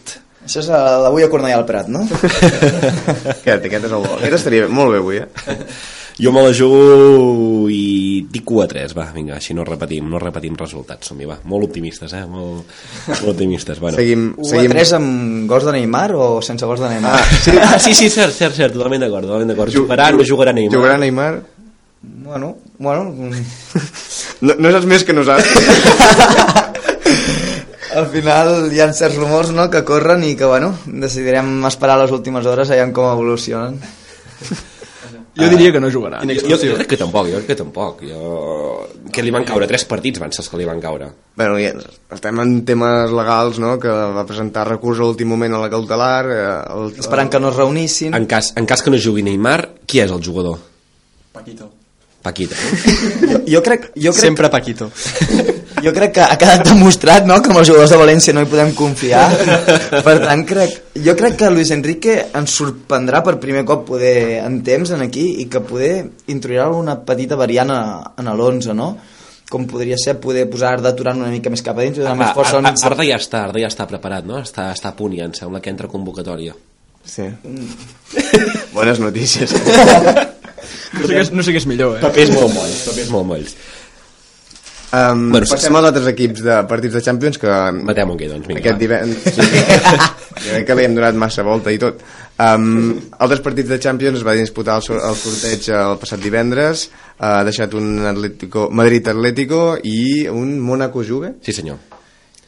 això és a l'avui a Cornellà al Prat no? Aquest, aquest és el bo. Aquest estaria molt bé avui, eh? Jo me la jugo i dic 1 a 3, va, vinga, així no repetim, no repetim resultats, som va, molt optimistes, eh, molt, molt optimistes, bueno. Seguim, 1 a seguim... 3 amb gols de Neymar o sense gols de Neymar? Ah, sí. Ah, sí, sí, cert, cert, cert, totalment d'acord, totalment d'acord. Jugarà, no jugarà Neymar. Jugarà Neymar? Bueno, bueno mm, No, no saps més que nosaltres. al final hi ha certs rumors no, que corren i que bueno, decidirem esperar les últimes hores veiem com evolucionen Jo diria que no jugarà. Jo, jo crec que tampoc, jo crec que tampoc. Jo... Que li van caure? Tres partits van ser els que li van caure. bueno, ja, estem en temes legals, no?, que va presentar recurs a l'últim moment a la cautelar. eh, El, esperant que no es reunissin En cas, en cas que no jugui Neymar, qui és el jugador? Paquito. Paquita. jo, jo crec, jo crec Sempre Paquito. Jo crec que ha quedat demostrat no, que amb els jugadors de València no hi podem confiar. Per tant, crec, jo crec que Luis Enrique ens sorprendrà per primer cop poder en temps en aquí i que poder introduirà una petita variant a, en l'11, no? Com podria ser poder posar Arda Turan una mica més cap a dins i donar més força al mig. Arda ja està, Arda ja està preparat, no? Està, està a punt ja, em sembla que entra convocatòria. Sí. Bones notícies. No sé, què és, no sé què és millor, eh? Papers molt molls, papers molt molls. Um, Bueno, passem als altres equips de partits de Champions que Matem un doncs, vinga. aquest divendres... Sí, crec que li hem donat massa volta i tot. Um, altres partits de Champions es va disputar el, el sorteig el passat divendres, ha deixat un Atlético, Madrid-Atlético i un Mónaco-Juve. Sí, senyor.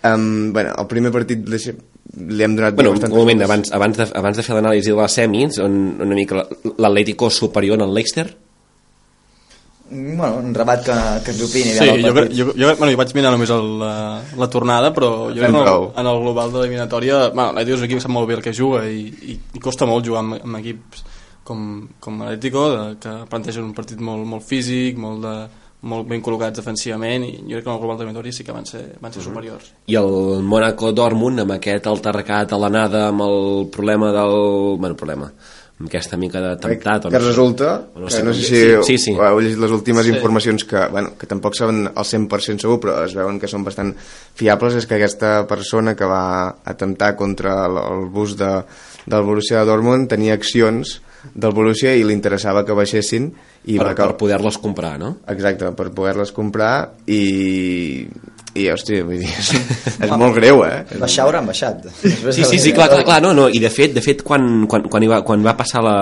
Um, bueno, el primer partit deixa, li hem donat Bueno, un moment, abans, abans, de, abans de fer l'anàlisi de les semis, on, una mica l'Atlético superior en el Leicester, Bueno, un rebat que, que ens opini. Sí, jo, crec- jo, jo, bueno, jo vaig mirar només el, la, la tornada, però jo en el, en el global de l'eliminatòria, bueno, l'Atlètico és un equip que sap molt bé el que juga i, i, i costa molt jugar amb, amb equips com, com l'Atlético, que plantegen un partit molt, molt físic, molt, de, molt ben col·locats defensivament, i jo crec que en el global de l'eliminatòria sí que van ser, van ser superiors. i el Mónaco Dortmund amb aquest altercat a l'anada amb el problema del... bueno, problema amb aquesta mica d'atemptat o que no sé. resulta, no que sé no com sé si Sí, sí, sí. heu llegit les últimes informacions que, bueno, que tampoc saben al 100% segur, però es veuen que són bastant fiables, és que aquesta persona que va atemptar contra el, el bus de, del Borussia de Dortmund tenia accions del Borussia i li interessava que baixessin i per, va per poder-les comprar, no? Exacte, per poder-les comprar i... i hòstia, vull dir, és, és molt greu, eh? Baixar hauran baixat. Sí, sí, sí, clar, clar, clar, no, no, i de fet, de fet quan, quan, quan, hi va, quan va passar la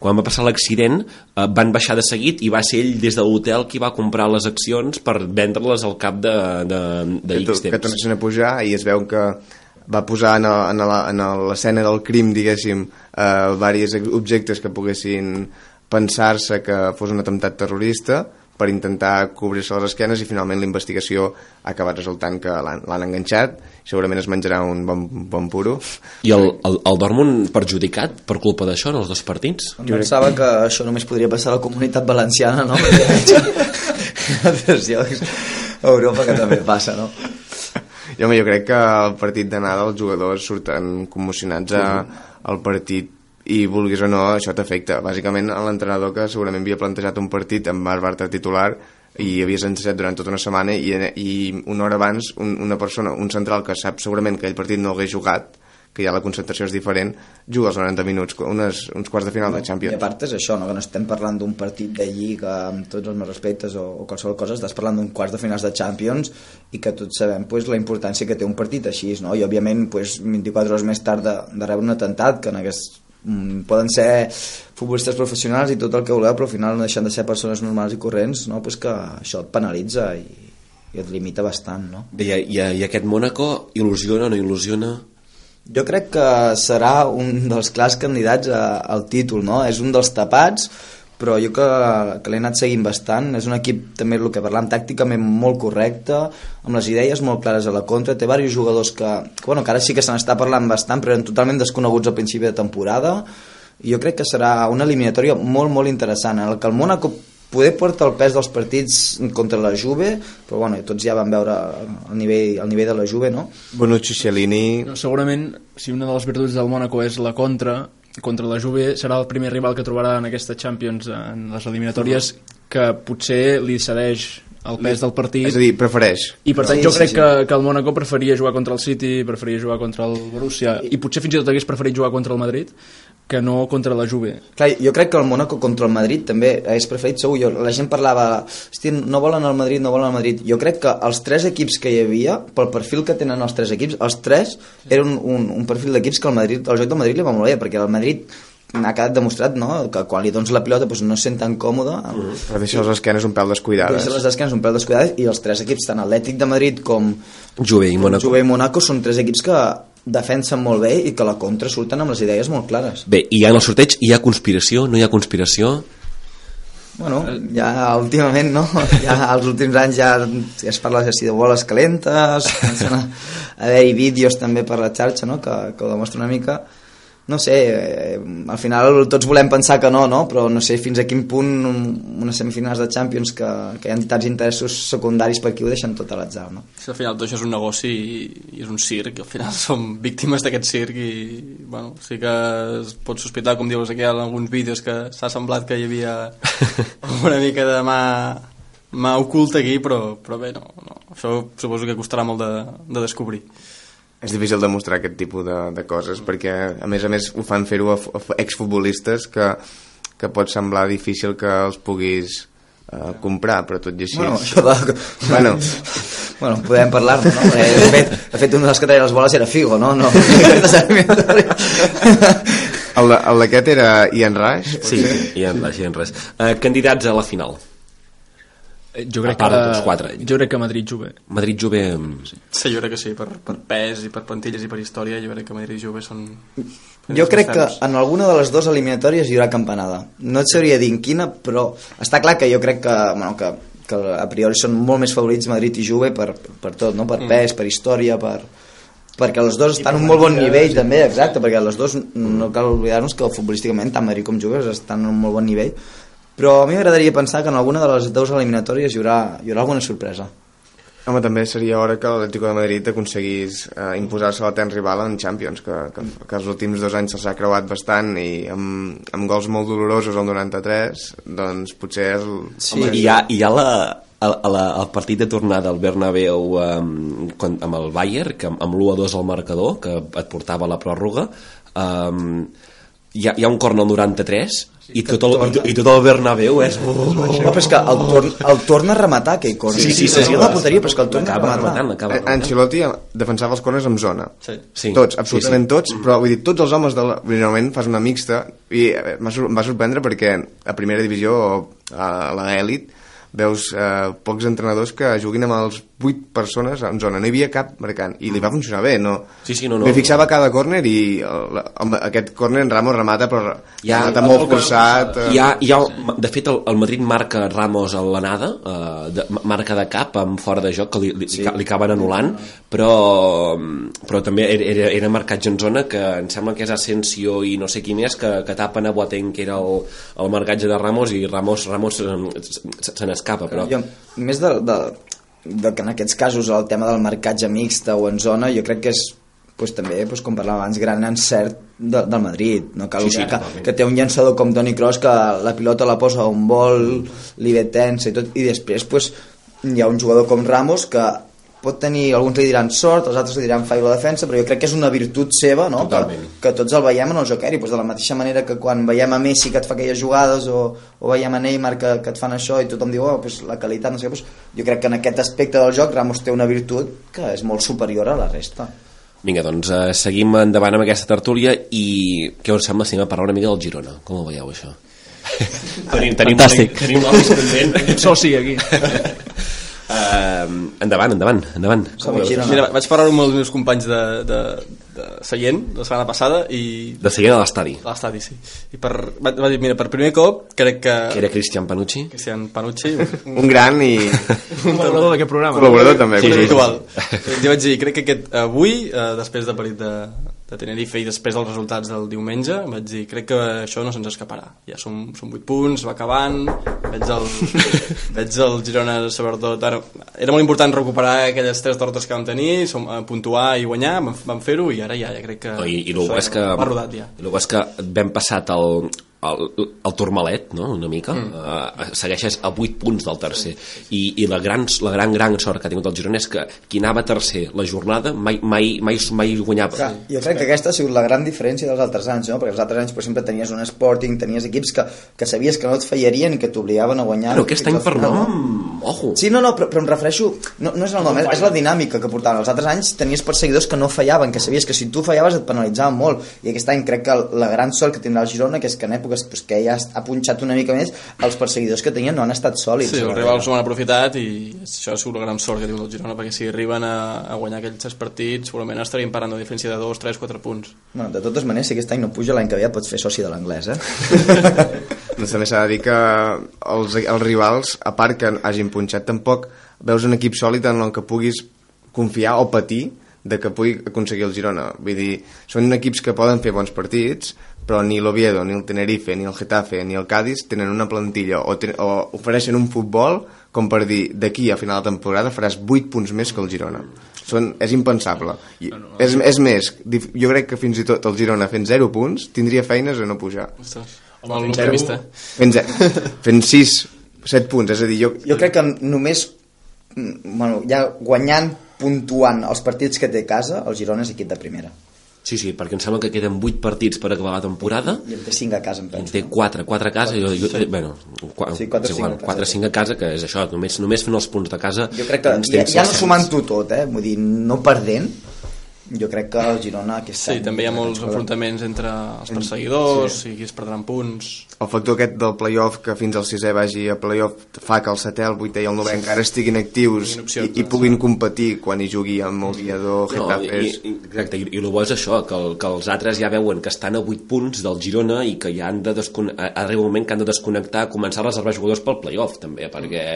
quan va passar l'accident eh, van baixar de seguit i va ser ell des de l'hotel qui va comprar les accions per vendre-les al cap de, de, de que, X to- que temps. tornessin a pujar i es veu que va posar en, el- en, l'escena del crim, diguéssim, eh, diversos objectes que poguessin pensar-se que fos un atemptat terrorista per intentar cobrir-se les esquenes i finalment la investigació ha acabat resultant que l'han enganxat segurament es menjarà un bon, bon puro I el, el, el Dortmund perjudicat per culpa d'això en els dos partits? Em pensava que això només podria passar a la comunitat valenciana, no? Perquè veig en altres llocs a Europa que també passa, no? I home, jo crec que al partit d'anada els jugadors surten commocionats a, al partit i vulguis o no, això t'afecta. Bàsicament, l'entrenador que segurament havia plantejat un partit amb Marc Bartra titular i havia ensajat durant tota una setmana i, i una hora abans un, una persona, un central que sap segurament que aquell partit no hagués jugat que ja la concentració és diferent, juga els 90 minuts, unes, uns quarts de final de I a Champions. part és això, no? que no estem parlant d'un partit de Lliga amb tots els meus respectes o, o qualsevol cosa, estàs parlant d'un quarts de finals de Champions i que tots sabem pues, la importància que té un partit així, no? i òbviament pues, 24 hores més tard de, de rebre un atemptat que en hagués, mm, poden ser futbolistes professionals i tot el que voleu, però al final no deixen de ser persones normals i corrents, no? pues que això et penalitza i, i et limita bastant. No? Bé, i, i, i aquest Mónaco il·lusiona o no il·lusiona? Jo crec que serà un dels clars candidats a, al títol, no? És un dels tapats, però jo que, que l'he anat seguint bastant. És un equip, també el que parlàvem, tàcticament molt correcte, amb les idees molt clares a la contra. Té diversos jugadors que, que, bueno, que ara sí que se n'està parlant bastant, però eren totalment desconeguts al principi de temporada. I jo crec que serà una eliminatòria molt, molt interessant, en el que el Mónaco poder portar el pes dels partits contra la Juve, però bueno, tots ja van veure el nivell, el nivell de la Juve, no? Bonucci, Cellini... No, segurament, si una de les virtuts del Mónaco és la contra, contra la Juve serà el primer rival que trobarà en aquesta Champions en les eliminatòries que potser li cedeix el pes del partit És a dir, prefereix. i per tant Sí, jo sí, crec sí. Que, que el Mónaco preferia jugar contra el City preferia jugar contra el Borussia i potser fins i tot hagués preferit jugar contra el Madrid que no contra la Juve Clar, jo crec que el Mónaco contra el Madrid també és preferit segur. Jo, la gent parlava, hosti, no volen el Madrid, no volen el Madrid. Jo crec que els tres equips que hi havia, pel perfil que tenen els tres equips, els tres eren un, un perfil d'equips que el, Madrid, el joc del Madrid li va molt bé, perquè el Madrid ha quedat demostrat no? que quan li dones la pilota doncs no es sent tan còmode Però deixa les esquenes un pèl descuidades. deixa les esquenes un pèl descuidades i els tres equips, tant Atlètic de Madrid com Juve i Mónaco. Juve i Monaco són tres equips que defensen molt bé i que a la contra surten amb les idees molt clares Bé, i en el sorteig hi ha conspiració, no hi ha conspiració? Bueno, ja últimament, no? Ja als últims anys ja, ja es parla així de boles calentes, comencen a haver-hi vídeos també per la xarxa, no?, que, que ho demostra una mica. No sé, eh, al final tots volem pensar que no, no? Però no sé fins a quin punt un- unes semifinals de Champions que, que hi ha tants interessos secundaris per aquí ho deixen tot a l'atzar, no? Si al final tot això és un negoci i, i és un circ, i al final som víctimes d'aquest circ i bueno, sí que es pot sospitar, com dius aquí en alguns vídeos, que s'ha semblat que hi havia una mica de mà, mà oculta aquí, però, però bé, no, no. Això suposo que costarà molt de, de descobrir. És difícil demostrar aquest tipus de, de coses perquè a més a més ho fan fer-ho a, a fu- exfutbolistes que, que pot semblar difícil que els puguis eh, comprar però tot i així Bueno, això de... bueno, Bueno, podem parlar-ne, no? Eh, de, fet, de fet, un dels que treia les boles era Figo, no? no. el, d'aquest era Ian Rush Sí, ha, hi ha res. Uh, candidats a la final. Eh, jo crec A part que, de tots quatre. jo crec que Madrid-Juve Madrid-Juve... Sí, jo crec que sí, per, per pes i per plantilles i per història, jo crec que Madrid i Juve són... Jo crec que en alguna de les dues eliminatòries hi haurà campanada. No et sabria dir en quina, però està clar que jo crec que, bueno, que, que a priori són molt més favorits Madrid i Juve per, per tot, no? per pes, per història, per perquè les dues estan en un molt bon nivell també, exacte, perquè les dues no cal oblidar-nos que futbolísticament tant Madrid com Juve estan en un molt bon nivell però a mi m'agradaria pensar que en alguna de les dues eliminatòries hi haurà, hi haurà alguna sorpresa home també seria hora que l'Atlético de Madrid aconseguís eh, imposar-se a la ten rival en Champions que, que, que els últims dos anys se'ls ha creuat bastant i amb, amb gols molt dolorosos al 93 doncs potser és el, Sí. Home, hi ha, hi ha la, el, la, el partit de tornada al Bernabéu um, quan, amb el Bayern, que amb, amb l'1-2 al marcador, que et portava a la pròrroga, um, hi, ha, hi ha un corn al 93 i tot, el, i, tot- i tot el Bernabéu és... Oh, no, però és que el, torn, el torna a rematar aquell corn Sí, sí, sí, sí. la porteria, però és que el torna a rematar. rematant, acaba Eh, rematant. Ancelotti defensava els corners amb zona. Sí. Sí, tots, sí, absolutament sí. tots però vull dir, tots els homes de la... normalment fas una mixta i em va sorprendre perquè a primera divisió o a l'elit veus eh, pocs entrenadors que juguin amb els 8 persones en zona, no hi havia cap marcant i li va funcionar bé, no? Sí, sí, no, no. Me fixava cada córner i el, el, aquest córner en Ramos remata però Ja, remata molt forçat eh, Hi ha, hi ha, de fet, el, el Madrid marca Ramos a l'anada, eh, de, marca de cap amb fora de joc, que li, li, sí. li acaben anul·lant, però, però també era, era marcat en zona que em sembla que és Asensio i no sé qui més que, que tapen a Boateng, que era el, el marcatge de Ramos, i Ramos, Ramos eh, se, se n'escapa, però... Jo, més de, de, de que en aquests casos el tema del marcatge mixta o en zona, jo crec que és pues, també, pues, com parlàvem abans, gran encert de, del Madrid. No cal Sí, sí, que, que té un llançador com Toni Kroos que la pilota la posa un vol, li ve tensa i tot, i després pues, hi ha un jugador com Ramos que pot tenir, alguns li diran sort, els altres li diran fallo a la defensa, però jo crec que és una virtut seva, no? Que, Totalment. que tots el veiem en el joc aeri, pues, de la mateixa manera que quan veiem a Messi que et fa aquelles jugades o, o veiem a Neymar que, que et fan això i tothom diu, oh, pues, la qualitat, no sé què, pues, jo crec que en aquest aspecte del joc Ramos té una virtut que és molt superior a la resta. Vinga, doncs eh, seguim endavant amb aquesta tertúlia i què us sembla si anem a parlar una mica del Girona? Com ho veieu, això? tenim, tenim, Fantàstic. Tenim l'Alvis pendent. Soci aquí. Uh, endavant, endavant, endavant. Mira, vaig parlar amb els meus companys de, de, de Seient la setmana passada i De seguida a l'estadi. a l'estadi, sí. I per, va, va dir, mira, per primer cop crec que... Que era Cristian Panucci. Cristian Panucci, un, un gran i Un col·laborador d'aquest programa. col·laborador també sí, sí, habitual. Jo vaig dir, crec que aquest, avui, eh, després del partit de, de Tenerife i després dels resultats del diumenge, vaig dir, crec que això no se'ns escaparà. Ja som, som 8 punts, va acabant, veig el, veig el Girona, sobretot, ara, era molt important recuperar aquelles tres derrotes que vam tenir, som, eh, puntuar i guanyar, vam, vam fer-ho i ara ja, ja crec que... No, I, i això és que, Va rodat ja. el bo és que vam passat el, el, el turmalet, no?, una mica, mm. uh, segueixes a 8 punts del tercer. I, i la, gran, la gran, gran sort que ha tingut el Girona és que qui anava tercer la jornada mai, mai, mai, mai guanyava. Clar, jo crec que aquesta ha sigut la gran diferència dels altres anys, no? perquè els altres anys per exemple tenies un Sporting, tenies equips que, que sabies que no et fallarien i que t'obligaven a guanyar. Però aquest any per nom, ojo. Sí, no, no, però, però em refereixo, no, no és el nom, és, és la dinàmica que portaven. Els altres anys tenies perseguidors que no fallaven, que sabies que si tu fallaves et penalitzaven molt. I aquest any crec que la gran sort que tindrà el Girona, que és que en èpoques pues, que ja ha punxat una mica més, els perseguidors que tenien no han estat sòlids. Sí, els rivals ho han aprofitat i això ha sigut la gran sort que diu el Girona perquè si arriben a, a guanyar aquells tres partits segurament estaríem parlant de diferència de 2, 3, 4 punts Bueno, de totes maneres, si aquest any no puja, l'any que ve ja pots fer soci de l'anglès, eh? doncs també s'ha de dir que els, els rivals, a part que hagin punxat, tampoc veus un equip sòlid en el que puguis confiar o patir de que pugui aconseguir el Girona. Vull dir, són equips que poden fer bons partits, però ni l'Oviedo, ni el Tenerife, ni el Getafe, ni el Cádiz tenen una plantilla o, ten, o ofereixen un futbol com per dir d'aquí a final de temporada faràs 8 punts més que el Girona. Són, és impensable. I, és, és més, jo crec que fins i tot el Girona fent 0 punts tindria feines a no pujar. Ostres, Home, fent Fent, ze- fent 6, 7 punts, és a dir, jo, Jo crec que només mm, bueno, ja guanyant, puntuant els partits que té a casa, el Girona és equip de primera. Sí, sí, perquè em sembla que queden 8 partits per acabar la temporada I en té 5 a casa, em en penso. té 4, 4 a casa i jo, jo, bueno, qua, Sí, quatre, cinc a casa. 4 5 a casa que és això, només, només fent els punts de casa Jo crec que ja, ja no sumant-ho tot, eh? Vull dir, no perdent, jo crec que el Girona aquest Sí, any... també hi ha molts enfrontaments entre els perseguidors i qui es perdran punts. El factor aquest del playoff que fins al sisè vagi a playoff fa que el setè, el vuitè i el novè encara estiguin actius opcions, i, i puguin competir quan hi jugui amb Oviedo, No, Getafe. i, i, exacte, i, i el bo és això, que, el, que els altres ja veuen que estan a 8 punts del Girona i que ja han de desconnectar, arriba un moment que han de desconnectar, començar a reservar jugadors pel playoff també, perquè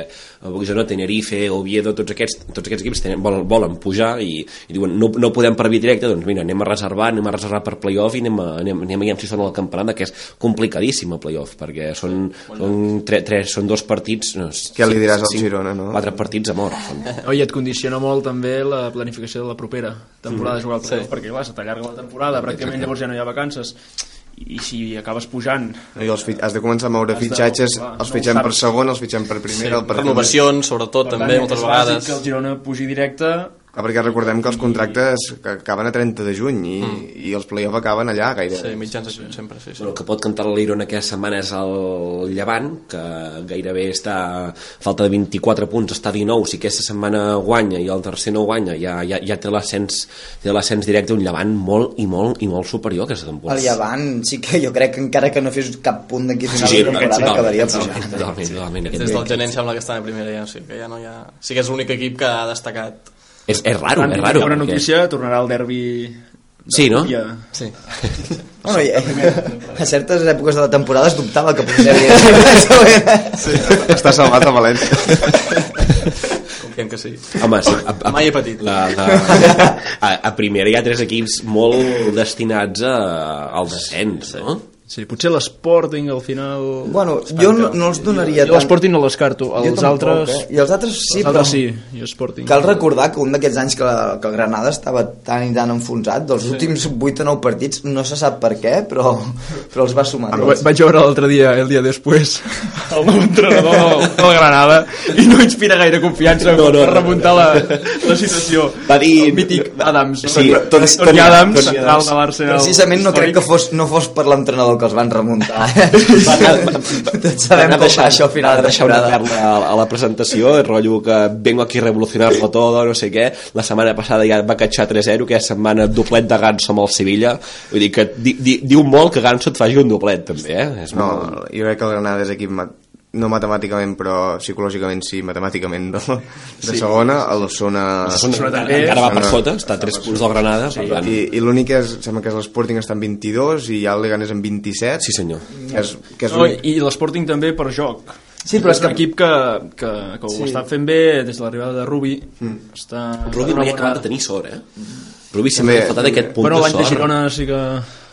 el Girona, Tenerife, Oviedo, tots aquests, tots aquests equips tenen, volen, volen pujar i, i diuen no, no podem per via directa, doncs mira, anem a reservar, anem a reservar per playoff i anem a, anem, anem a veure si són al campionat, que és complicadíssim el playoff, perquè són, són, tre, tres, són dos partits... No, Què li diràs al Girona, no? Quatre partits a mort. Són. Oi, et condiciona molt també la planificació de la propera temporada de jugar al playoff, Sí. perquè clar, se t'allarga la temporada, pràcticament llavors ja no hi ha vacances i si acabes pujant I els, has de començar a moure Has de- fitxatges, clar, els no fitxem per saps. segon, els fitxem per primera, el per renovacions sobretot per també tant, moltes és bàsic vegades que el Girona pugi directe Ah, perquè recordem que els contractes que acaben a 30 de juny i, i els play-off acaben allà gairebé. Sí, mitjans de juny sempre, sí, sí. Bueno, el que pot cantar l'Iron aquesta setmana és el Llevant, que gairebé està a falta de 24 punts, està a 19, si aquesta setmana guanya i el tercer no guanya, ja, ja, ja té l'ascens té l'ascens directe, un Llevant molt i molt i molt superior aquesta temporada. El Llevant sí que jo crec que encara que no fes cap punt d'aquí a Sí, final sí, de temporada totalment, acabaria totalment, pujant. totalment, totalment, aquest Des del gener em sembla que està en primera ja, o sigui que ja no hi ha... Sí que és l'únic equip que ha destacat. És, és raro, és raro. Una perquè- notícia, tornarà al derbi... Sí, no? Ja. Sí. Bueno, i, a certes èpoques de la temporada es dubtava que pogués haver Sí, està salvat a València. Confiem que sí. Home, sí, a, a, Mai he patit. La, la, a, a primera hi ha tres equips molt destinats a, al descens, no? Sí, potser l'Sporting al final... Bueno, jo no, no els donaria Jo l'Sporting no l'escarto, Jo els tampoc, altres... eh? I els altres sí, els altres però- sí, i. Cal recordar que un d'aquests anys que, la, que el Granada estava tan i tan enfonsat, dels últims 8 o 9 partits, no se sap per què, però, però els va sumar. Va- Vaig veure l'altre dia, el dia després, el nou entrenador del, Granada i no inspira gaire confiança No, no, per no. remuntar la, la situació. Va dir- El mític Adams. Sí, Toni- Toni- Adams, central de l'Arsenal. Precisament no crec que fos, no fos per l'entrenador que els van remuntar. Va anar- Tots sabem va anar com deixant- va això a final de deixar una temporada. a, a la presentació, el rotllo que vengo aquí a revolucionar-lo todo, no sé què. La setmana passada ja va catxar 3-0, aquesta setmana doblet de Ganso amb el Sevilla. Vull dir que di, di, diu molt que Ganso et faci un doblet, també, eh? És No, molt... jo crec que el Granada és equip no matemàticament però psicològicament sí, matemàticament de, de segona, el Sona Osasuna encara va per sota, està a 3 punts del Granada, per tant... i, i l'únic és, sembla que és l'Sporting està en 22 i ja el Leganés en 27 Sí, senyor. que és, que és No, I l'Sporting també per joc. Sí, però és un que- equip que, que, que ho Sí. està fent bé des de l'arribada de Rubi. Mm. Està, Rubi mai ha acabat de tenir sort, eh? Rubi sempre ha faltat aquest punt Bueno, de l'any de sort. Girona sí que...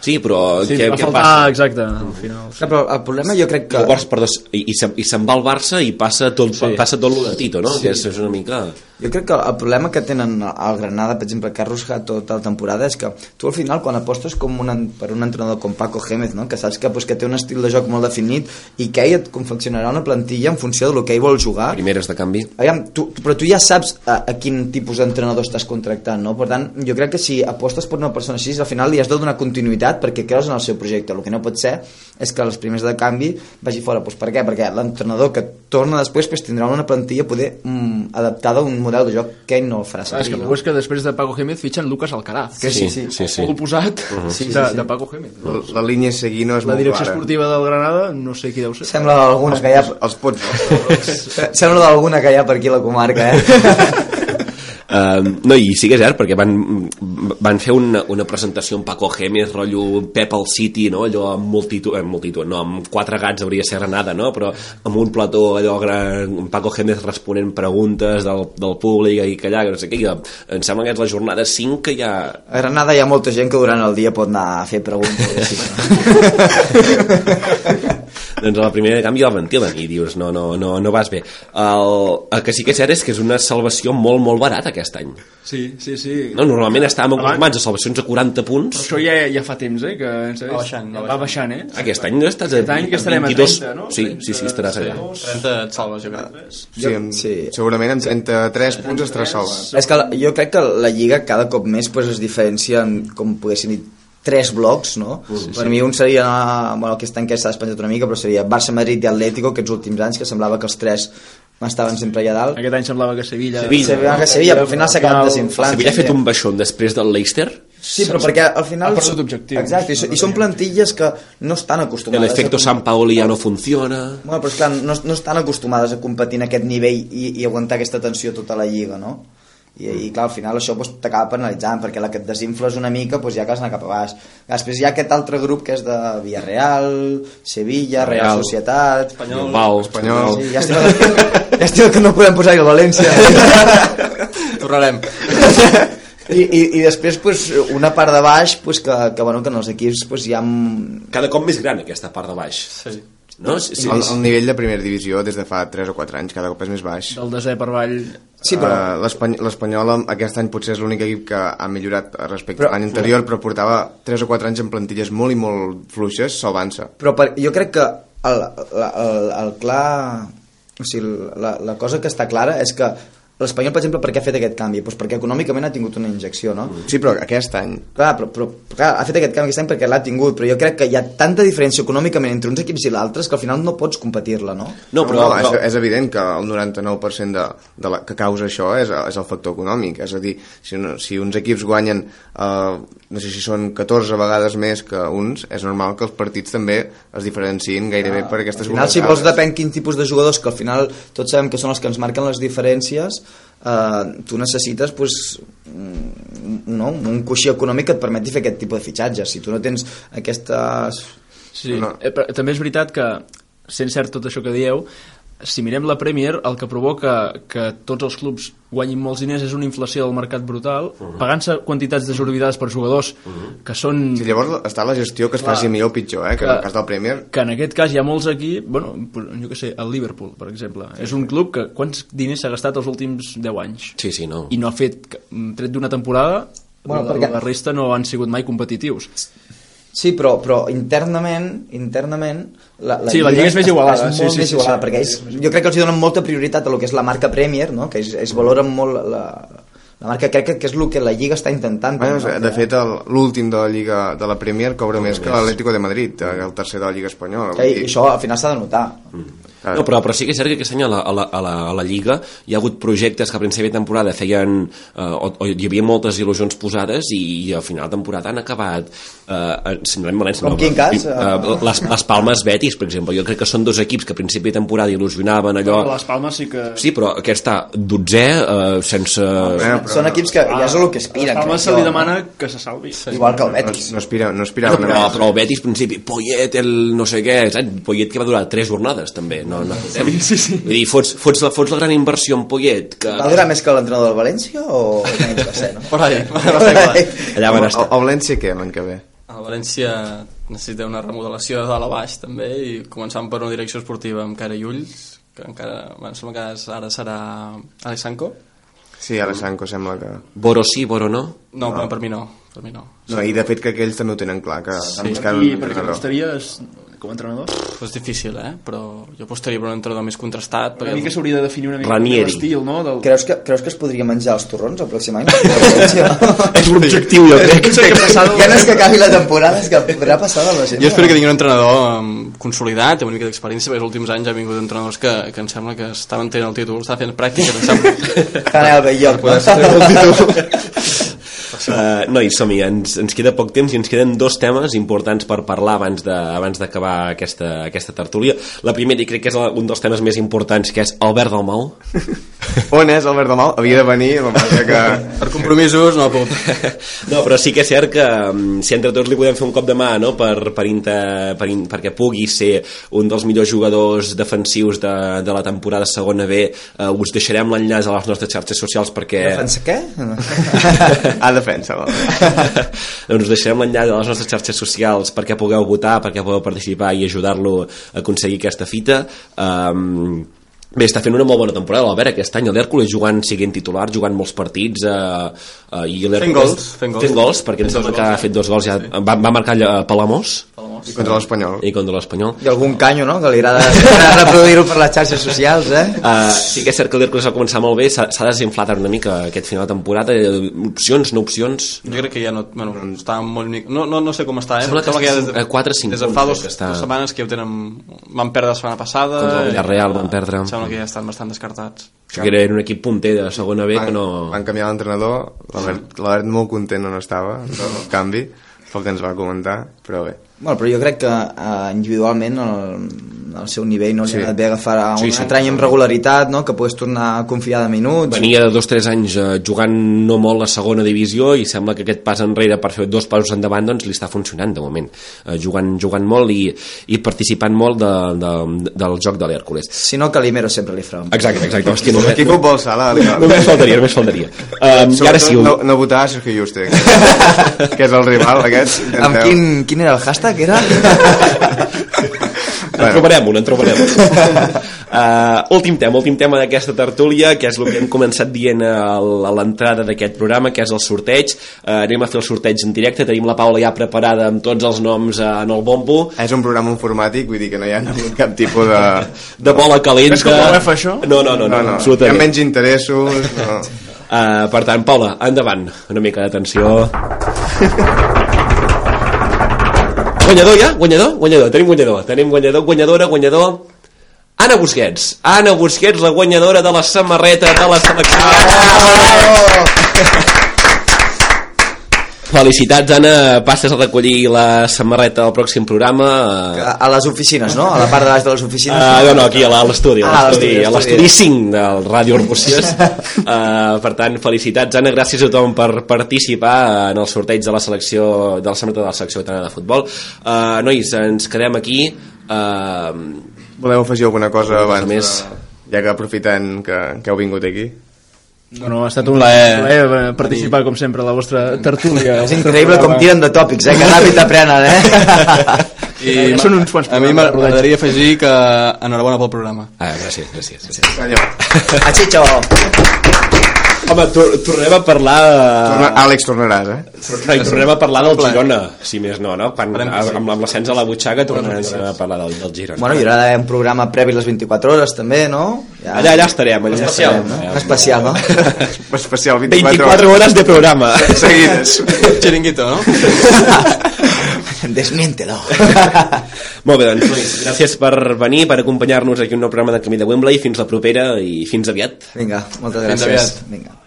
Sí, però Sí, què, va què faltar, passa? exacte, al final. Clar, però el problema jo crec que... Llavors, perdó, i, i, se'n, i se'n va al Barça i passa tot, sí. passa tot lo de Tito, no? Sí. Que és, és una mica... Jo crec que el problema que tenen al Granada, per exemple, Carlos Gat tota la temporada, és que tu al final, quan apostes com un, per un entrenador com Paco Gémez, no? que saps que, pues, que té un estil de joc molt definit i que ell et confeccionarà una plantilla en funció del que ell vol jugar, Primeres de canvi. Aviam, tu, però tu ja saps a, a quin tipus d'entrenador estàs contractant, no? Per tant, jo crec que si apostes per una persona així, al final li has de donar continuïtat perquè creus en el seu projecte. El que no pot ser és que els primers de canvi vagi fora. Pues per què? Perquè l'entrenador que torna després pues, tindrà una plantilla poder mm, adaptada a un model de joc que ell no el farà Ah, és que servir. no? és que després de Paco Gémez fitxen Lucas Alcaraz. Que sí, sí. sí, sí. El posat Sí, de, sí, sí. de Paco Gémez. la, la línia a seguir no és La molt direcció clara esportiva del Granada, no sé qui deu ser. Sembla alguna que hi ha... els pots Sembla d'alguna que hi ha per aquí a la comarca, eh? Uh, no, i sí que és cert, perquè van, van fer una, una presentació amb Paco Gémez, rotllo Pep al City, no? allò amb multitud, eh, multitud, no, amb quatre gats hauria de ser Granada, no? però amb un plató allò gran, amb Paco Gémez responent preguntes del, del públic i que allà, no sé què, i em sembla que és la jornada 5 que ja... A Granada hi ha molta gent que durant el dia pot anar a fer preguntes. Sí. doncs a la primera de canvi el ventilen i dius, no, no, no, no vas bé el, el que sí que és cert és que és una salvació molt, molt barata aquest any Sí, sí, sí. no? normalment estàvem Abans- acostumats a salvacions a 40 punts Però això ja, ja fa temps, eh? Que, saps? Va baixant, va Va baixant, eh? Aquest any no estàs a Aquest any que estarem a 22, 30, no? Sí, sí, sí, estaràs allà. 30 et salves, jo crec. sí, amb, Sí. segurament amb 33 punts estaràs salvat És que la- jo crec que la Lliga cada cop més pues, es diferencia en, com poguessin dir, tres blocs, no? Sí, per mi un seria, bueno, aquest any que s'ha despenjat una mica, però seria Barça, Madrid i Atlético, aquests últims anys, que semblava que els tres estaven sempre allà dalt. Aquest any semblava que Sevilla... Sevilla. Sevilla, que Sevilla, però al final s'ha acabat desinflant. Sevilla ha fet un baixón després del Leicester Sí, però perquè al final... Ha perdut objectiu. Exacte, i, i són plantilles que no estan acostumades... l'efecte a... Sant Paoli ja no funciona Bueno, però esclar, no, no estan acostumades a competir en aquest nivell i, i aguantar aquesta tensió tota la lliga, no? I, i clar, al final això pues, t'acaba penalitzant perquè la que et desinfles una mica pues, ja que has anat cap a baix després hi ha aquest altre grup que és de Villarreal Sevilla, Real, Real. Societat Espanyol. Bilbao, Espanyol. sí, llàstima, llàstima que no podem posar-hi el València Tornarem. I, i, i després pues, una part de baix pues, que, que, bueno, que en els equips pues, hi ha cada cop més gran aquesta part de baix Sí. No? Sí, sí, el, el nivell de primera divisió des de fa 3 o 4 anys cada cop és més baix. Del desè per avall... Sí, però- Eh, l'Espany- l'Espanyol aquest any potser és l'únic equip que ha millorat respecte Però- a l'any anterior però portava 3 o 4 anys en plantilles molt i molt fluixes salvant-se. Però per, jo crec que el, el, el, el clar o sigui, la, la cosa que està clara és que l'Espanyol, per exemple, per què ha fet aquest canvi? Pues perquè econòmicament ha tingut una injecció, no? Sí, però aquest any... Clar, però, però clar, ha fet aquest canvi aquest any perquè l'ha tingut, però jo crec que hi ha tanta diferència econòmicament entre uns equips i l'altres que al final no pots competir-la, no? No, però... no, però... és, és evident que el 99% de, de la, que causa això és, és el factor econòmic. És a dir, si, no, si uns equips guanyen, eh, no sé si són 14 vegades més que uns, és normal que els partits també es diferenciïn gairebé per aquestes Al final, si vols, depèn quin tipus de jugadors, que al final tots sabem que són els que ens marquen les diferències, eh, tu necessites pues, un, no, un coixí econòmic que et permeti fer aquest tipus de fitxatges. Si tu no tens aquestes... Sí, No. eh, però també és veritat que, sent cert tot això que dieu, si mirem la Premier, el que provoca que tots els clubs guanyin molts diners és una inflació del mercat brutal, pagant-se quantitats desorbitades per jugadors que són... Si llavors està la gestió que es Clar. faci millor o pitjor, eh? que en el cas del Premier que en aquest cas hi ha molts equips, bueno, jo que sé, el Liverpool, per exemple, és un club que quants diners s'ha gastat els últims 10 anys? Sí, sí, no. I no ha fet, tret d'una temporada, Bueno, la, perquè- la resta no han sigut mai competitius. Sí, però, però internament, internament la, Sí, la Lliga és més igualada, És sí, molt sí, més sí, igualada, sí. perquè ells, jo crec que els hi donen molta prioritat a lo que és la marca Premier, no? que ells, ells valoren molt la, la marca, crec que, que és el que la Lliga està intentant. Bueno, no? de fet, el- l'últim de la Lliga de la Premier cobra més que l'Atlético de Madrid, eh, el tercer de la Lliga Espanyola. que, i això al final s'ha de notar. clar, No, però, però sí que és cert que aquest any a la, a, la, a, la, a la Lliga hi ha hagut projectes que a principi de temporada feien eh, o, o hi havia moltes il·lusions posades i, i al final de temporada han acabat eh, semblant València Com quin cas? eh, les, les Palmes Betis per exemple, jo crec que són dos equips que a principi de temporada il·lusionaven allò Les Palmes sí que... sí, però aquest està dotzè eh, sense... eh, però Són equips que ja és el que aspiren. Les Palmes se li demana que se salvi. no? Igual que el no, Betis. no, aspira, no No, aspiraven però, però el Betis, principi, Poyet, el no sé què, saps? Poyet que va durar tres jornades, també. No, no, sí, sí, sí. Vull dir, fots, fots, la, fots la gran inversió en Poyet, que Va durar més que l'entrenador del València o menys va ser, no? Por ahí, allà van estar. a València què, l'any que ve? El València necessita una remodelació de dalt a baix també i començant per una direcció esportiva amb cara i ulls que encara, bueno, sembla que ara serà Alexanco Sí, ara Sanco sembla que... Boro sí, Boro no. no, no. per mi no per mi no No, i de fet que aquells també ho tenen clar, que sí. I buscar per un què entrenador. apostaries com a entrenador? Però és difícil, eh? Però jo apostaria per un entrenador més contrastat Una perquè mica s'hauria de definir una mica Ranieri. l'estil, no? Del... Creus que, creus que es podria menjar els torrons el pròxim any? És l'objectiu, jo crec. és que acabi la temporada, és que podrà passar de la gent. jo espero que tingui un entrenador um, consolidat, amb una mica d'experiència, perquè els últims anys ha vingut entrenadors que, que em sembla que estaven tenint el títol, estaven fent pràctiques, em sembla. Canel Belloc, no? Uh, nois, som-hi, ens, ens queda poc temps i ens queden dos temes importants per parlar abans de- abans d'acabar aquesta, aquesta tertúlia. La primera, i crec que és un dels temes més importants, que és Albert Dalmau. On és Albert Dalmau? Havia de venir, el que. Per compromisos no puc. No, però sí que és cert que mm, si entre tots li podem fer un cop de mà no? per, per, inter, per in, perquè pugui ser un dels millors jugadors defensius de, de la temporada segona B, eh, us deixarem l'enllaç a les nostres xarxes socials perquè... Defensa què? ah, defensa-la. doncs deixarem l'enllaç a les nostres xarxes socials perquè pugueu votar, perquè pugueu participar i ajudar-lo a aconseguir aquesta fita um, Bé, està fent una molt bona temporada l'Albert aquest any, l'Hèrcules jugant, siguent titular, jugant molts partits eh, eh, i. Fent gols, fent gols. Fent gols, perquè em sembla que ha fet dos gols ja, va, va marcar allà a Palamós I contra l'Espanyol. i contra l'Espanyol I algun canyo, no? Que li agrada, reproduir-ho per les xarxes socials, eh? Uh, sí que és cert que l'Hèrcules va començar molt bé s'ha desinflat una mica aquest final de temporada eh, opcions, no opcions Jo crec que ja no... Bueno, està molt... No, no, no sé com està, eh? Sembla que ja està a quatre o cinc Des de fa dos, que està. dues setmanes que ja ho tenen... Van perdre la setmana passada... Contra el i- Villarreal van perdre. Em sembla que ja estan bastant descartats. o sigui, era un equip punter de segona B que Van, no... van canviar l'entrenador, l'Albert molt content on estava, del canvi, pel que ens va comentar, però bé. Bueno, però jo crec que uh, individualment el, el seu nivell no li Sí. ha anat bé agafar a un Sí, sí, sí. altre any amb regularitat, no? que pogués tornar a confiar de minuts. Venia de dos o tres anys eh, jugant no molt a segona divisió i sembla que aquest pas enrere per fer dos passos endavant doncs li està funcionant de moment. Eh, jugant, jugant molt i, i participant molt de, de, del joc de l'Hèrcules. Si no, Calimero sempre li farà un Exacte, exacte. Hòstia, només, Aquí futbol sala, només faltaria, només faltaria. Um, I ara sí, no, no votar a Sergio Juste, que, que és el rival aquest. Amb quin, quin era el hashtag? Era? En trobarem un, en trobarem un. uh, últim tema, últim tema d'aquesta tertúlia, que és el que hem començat dient a l'entrada d'aquest programa, que és el sorteig. Uh, anem a fer el sorteig en directe, tenim la Paula ja preparada amb tots els noms uh, en el bombo. És un programa informàtic, vull dir que no hi ha hagut cap tipus de... De bola calenta. És com UEFA, això? No, no, no, no, no, Hi ha absolutament. menys interessos... No. Uh, per tant, Paula, endavant. Una mica d'atenció. Guanyador ja? Guanyador? Guanyador. Tenim guanyador. Tenim guanyador, guanyadora, guanyador. Anna Busquets. Anna Busquets, la guanyadora de la samarreta de la selecció. Felicitats, Anna. Passes a recollir la samarreta al pròxim programa. A, a les oficines, no? A la part de baix de les oficines. Uh, no, no, aquí a l'estudi, a Ah, a l'estudi, l'estudi, a l'estudi 5 del Ràdio Arbúcies. Uh, per tant, felicitats, Anna, gràcies a tothom per participar en el sorteig de la selecció de la samarreta de la selecció catalana de futbol. Uh, nois, ens quedem aquí. Uh, Voleu afegir alguna cosa abans? més? De, ja que aprofitant que, que heu vingut aquí. No, no, ha estat un plaer, plaer participar, com sempre, a la vostra tertúlia. És increïble com tiren de tòpics, eh? Que ràpid aprenen, eh? I són uns quants A mi m'agradaria afegir que enhorabona pel programa. ah, gràcies, gràcies. gràcies. Senyor, A Chicho! Home, tor tornem a parlar... torna, Àlex, tornaràs, eh? No, i tornem a parlar del Girona, si més no, no? Quan, sí. amb amb l'ascens a la butxaca tornarem a parlar del, del Girona. Bueno, hi haurà un programa previ les 24 hores, també, no? Ja, allà, allà estarem, allà especial, estarem. no? Especial, no? Especial 24, 24 hores de programa. seguides. Chiringuito, no? Desmiéntelo. Molt bé, doncs, nois, gràcies per venir, per acompanyar-nos aquí un nou programa de Camí de Wembley. Fins la propera i fins aviat. Vinga, moltes Fins gràcies. aviat. Vinga.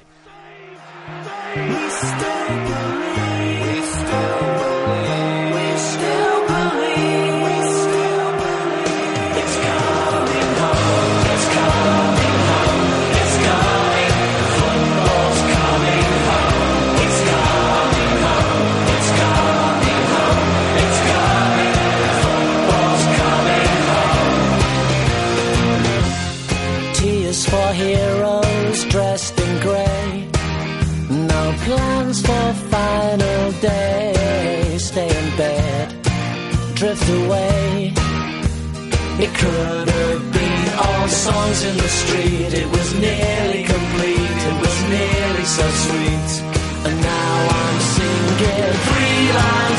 It could have been all songs in the street. It was nearly complete. It was nearly so sweet. And now I'm singing three lines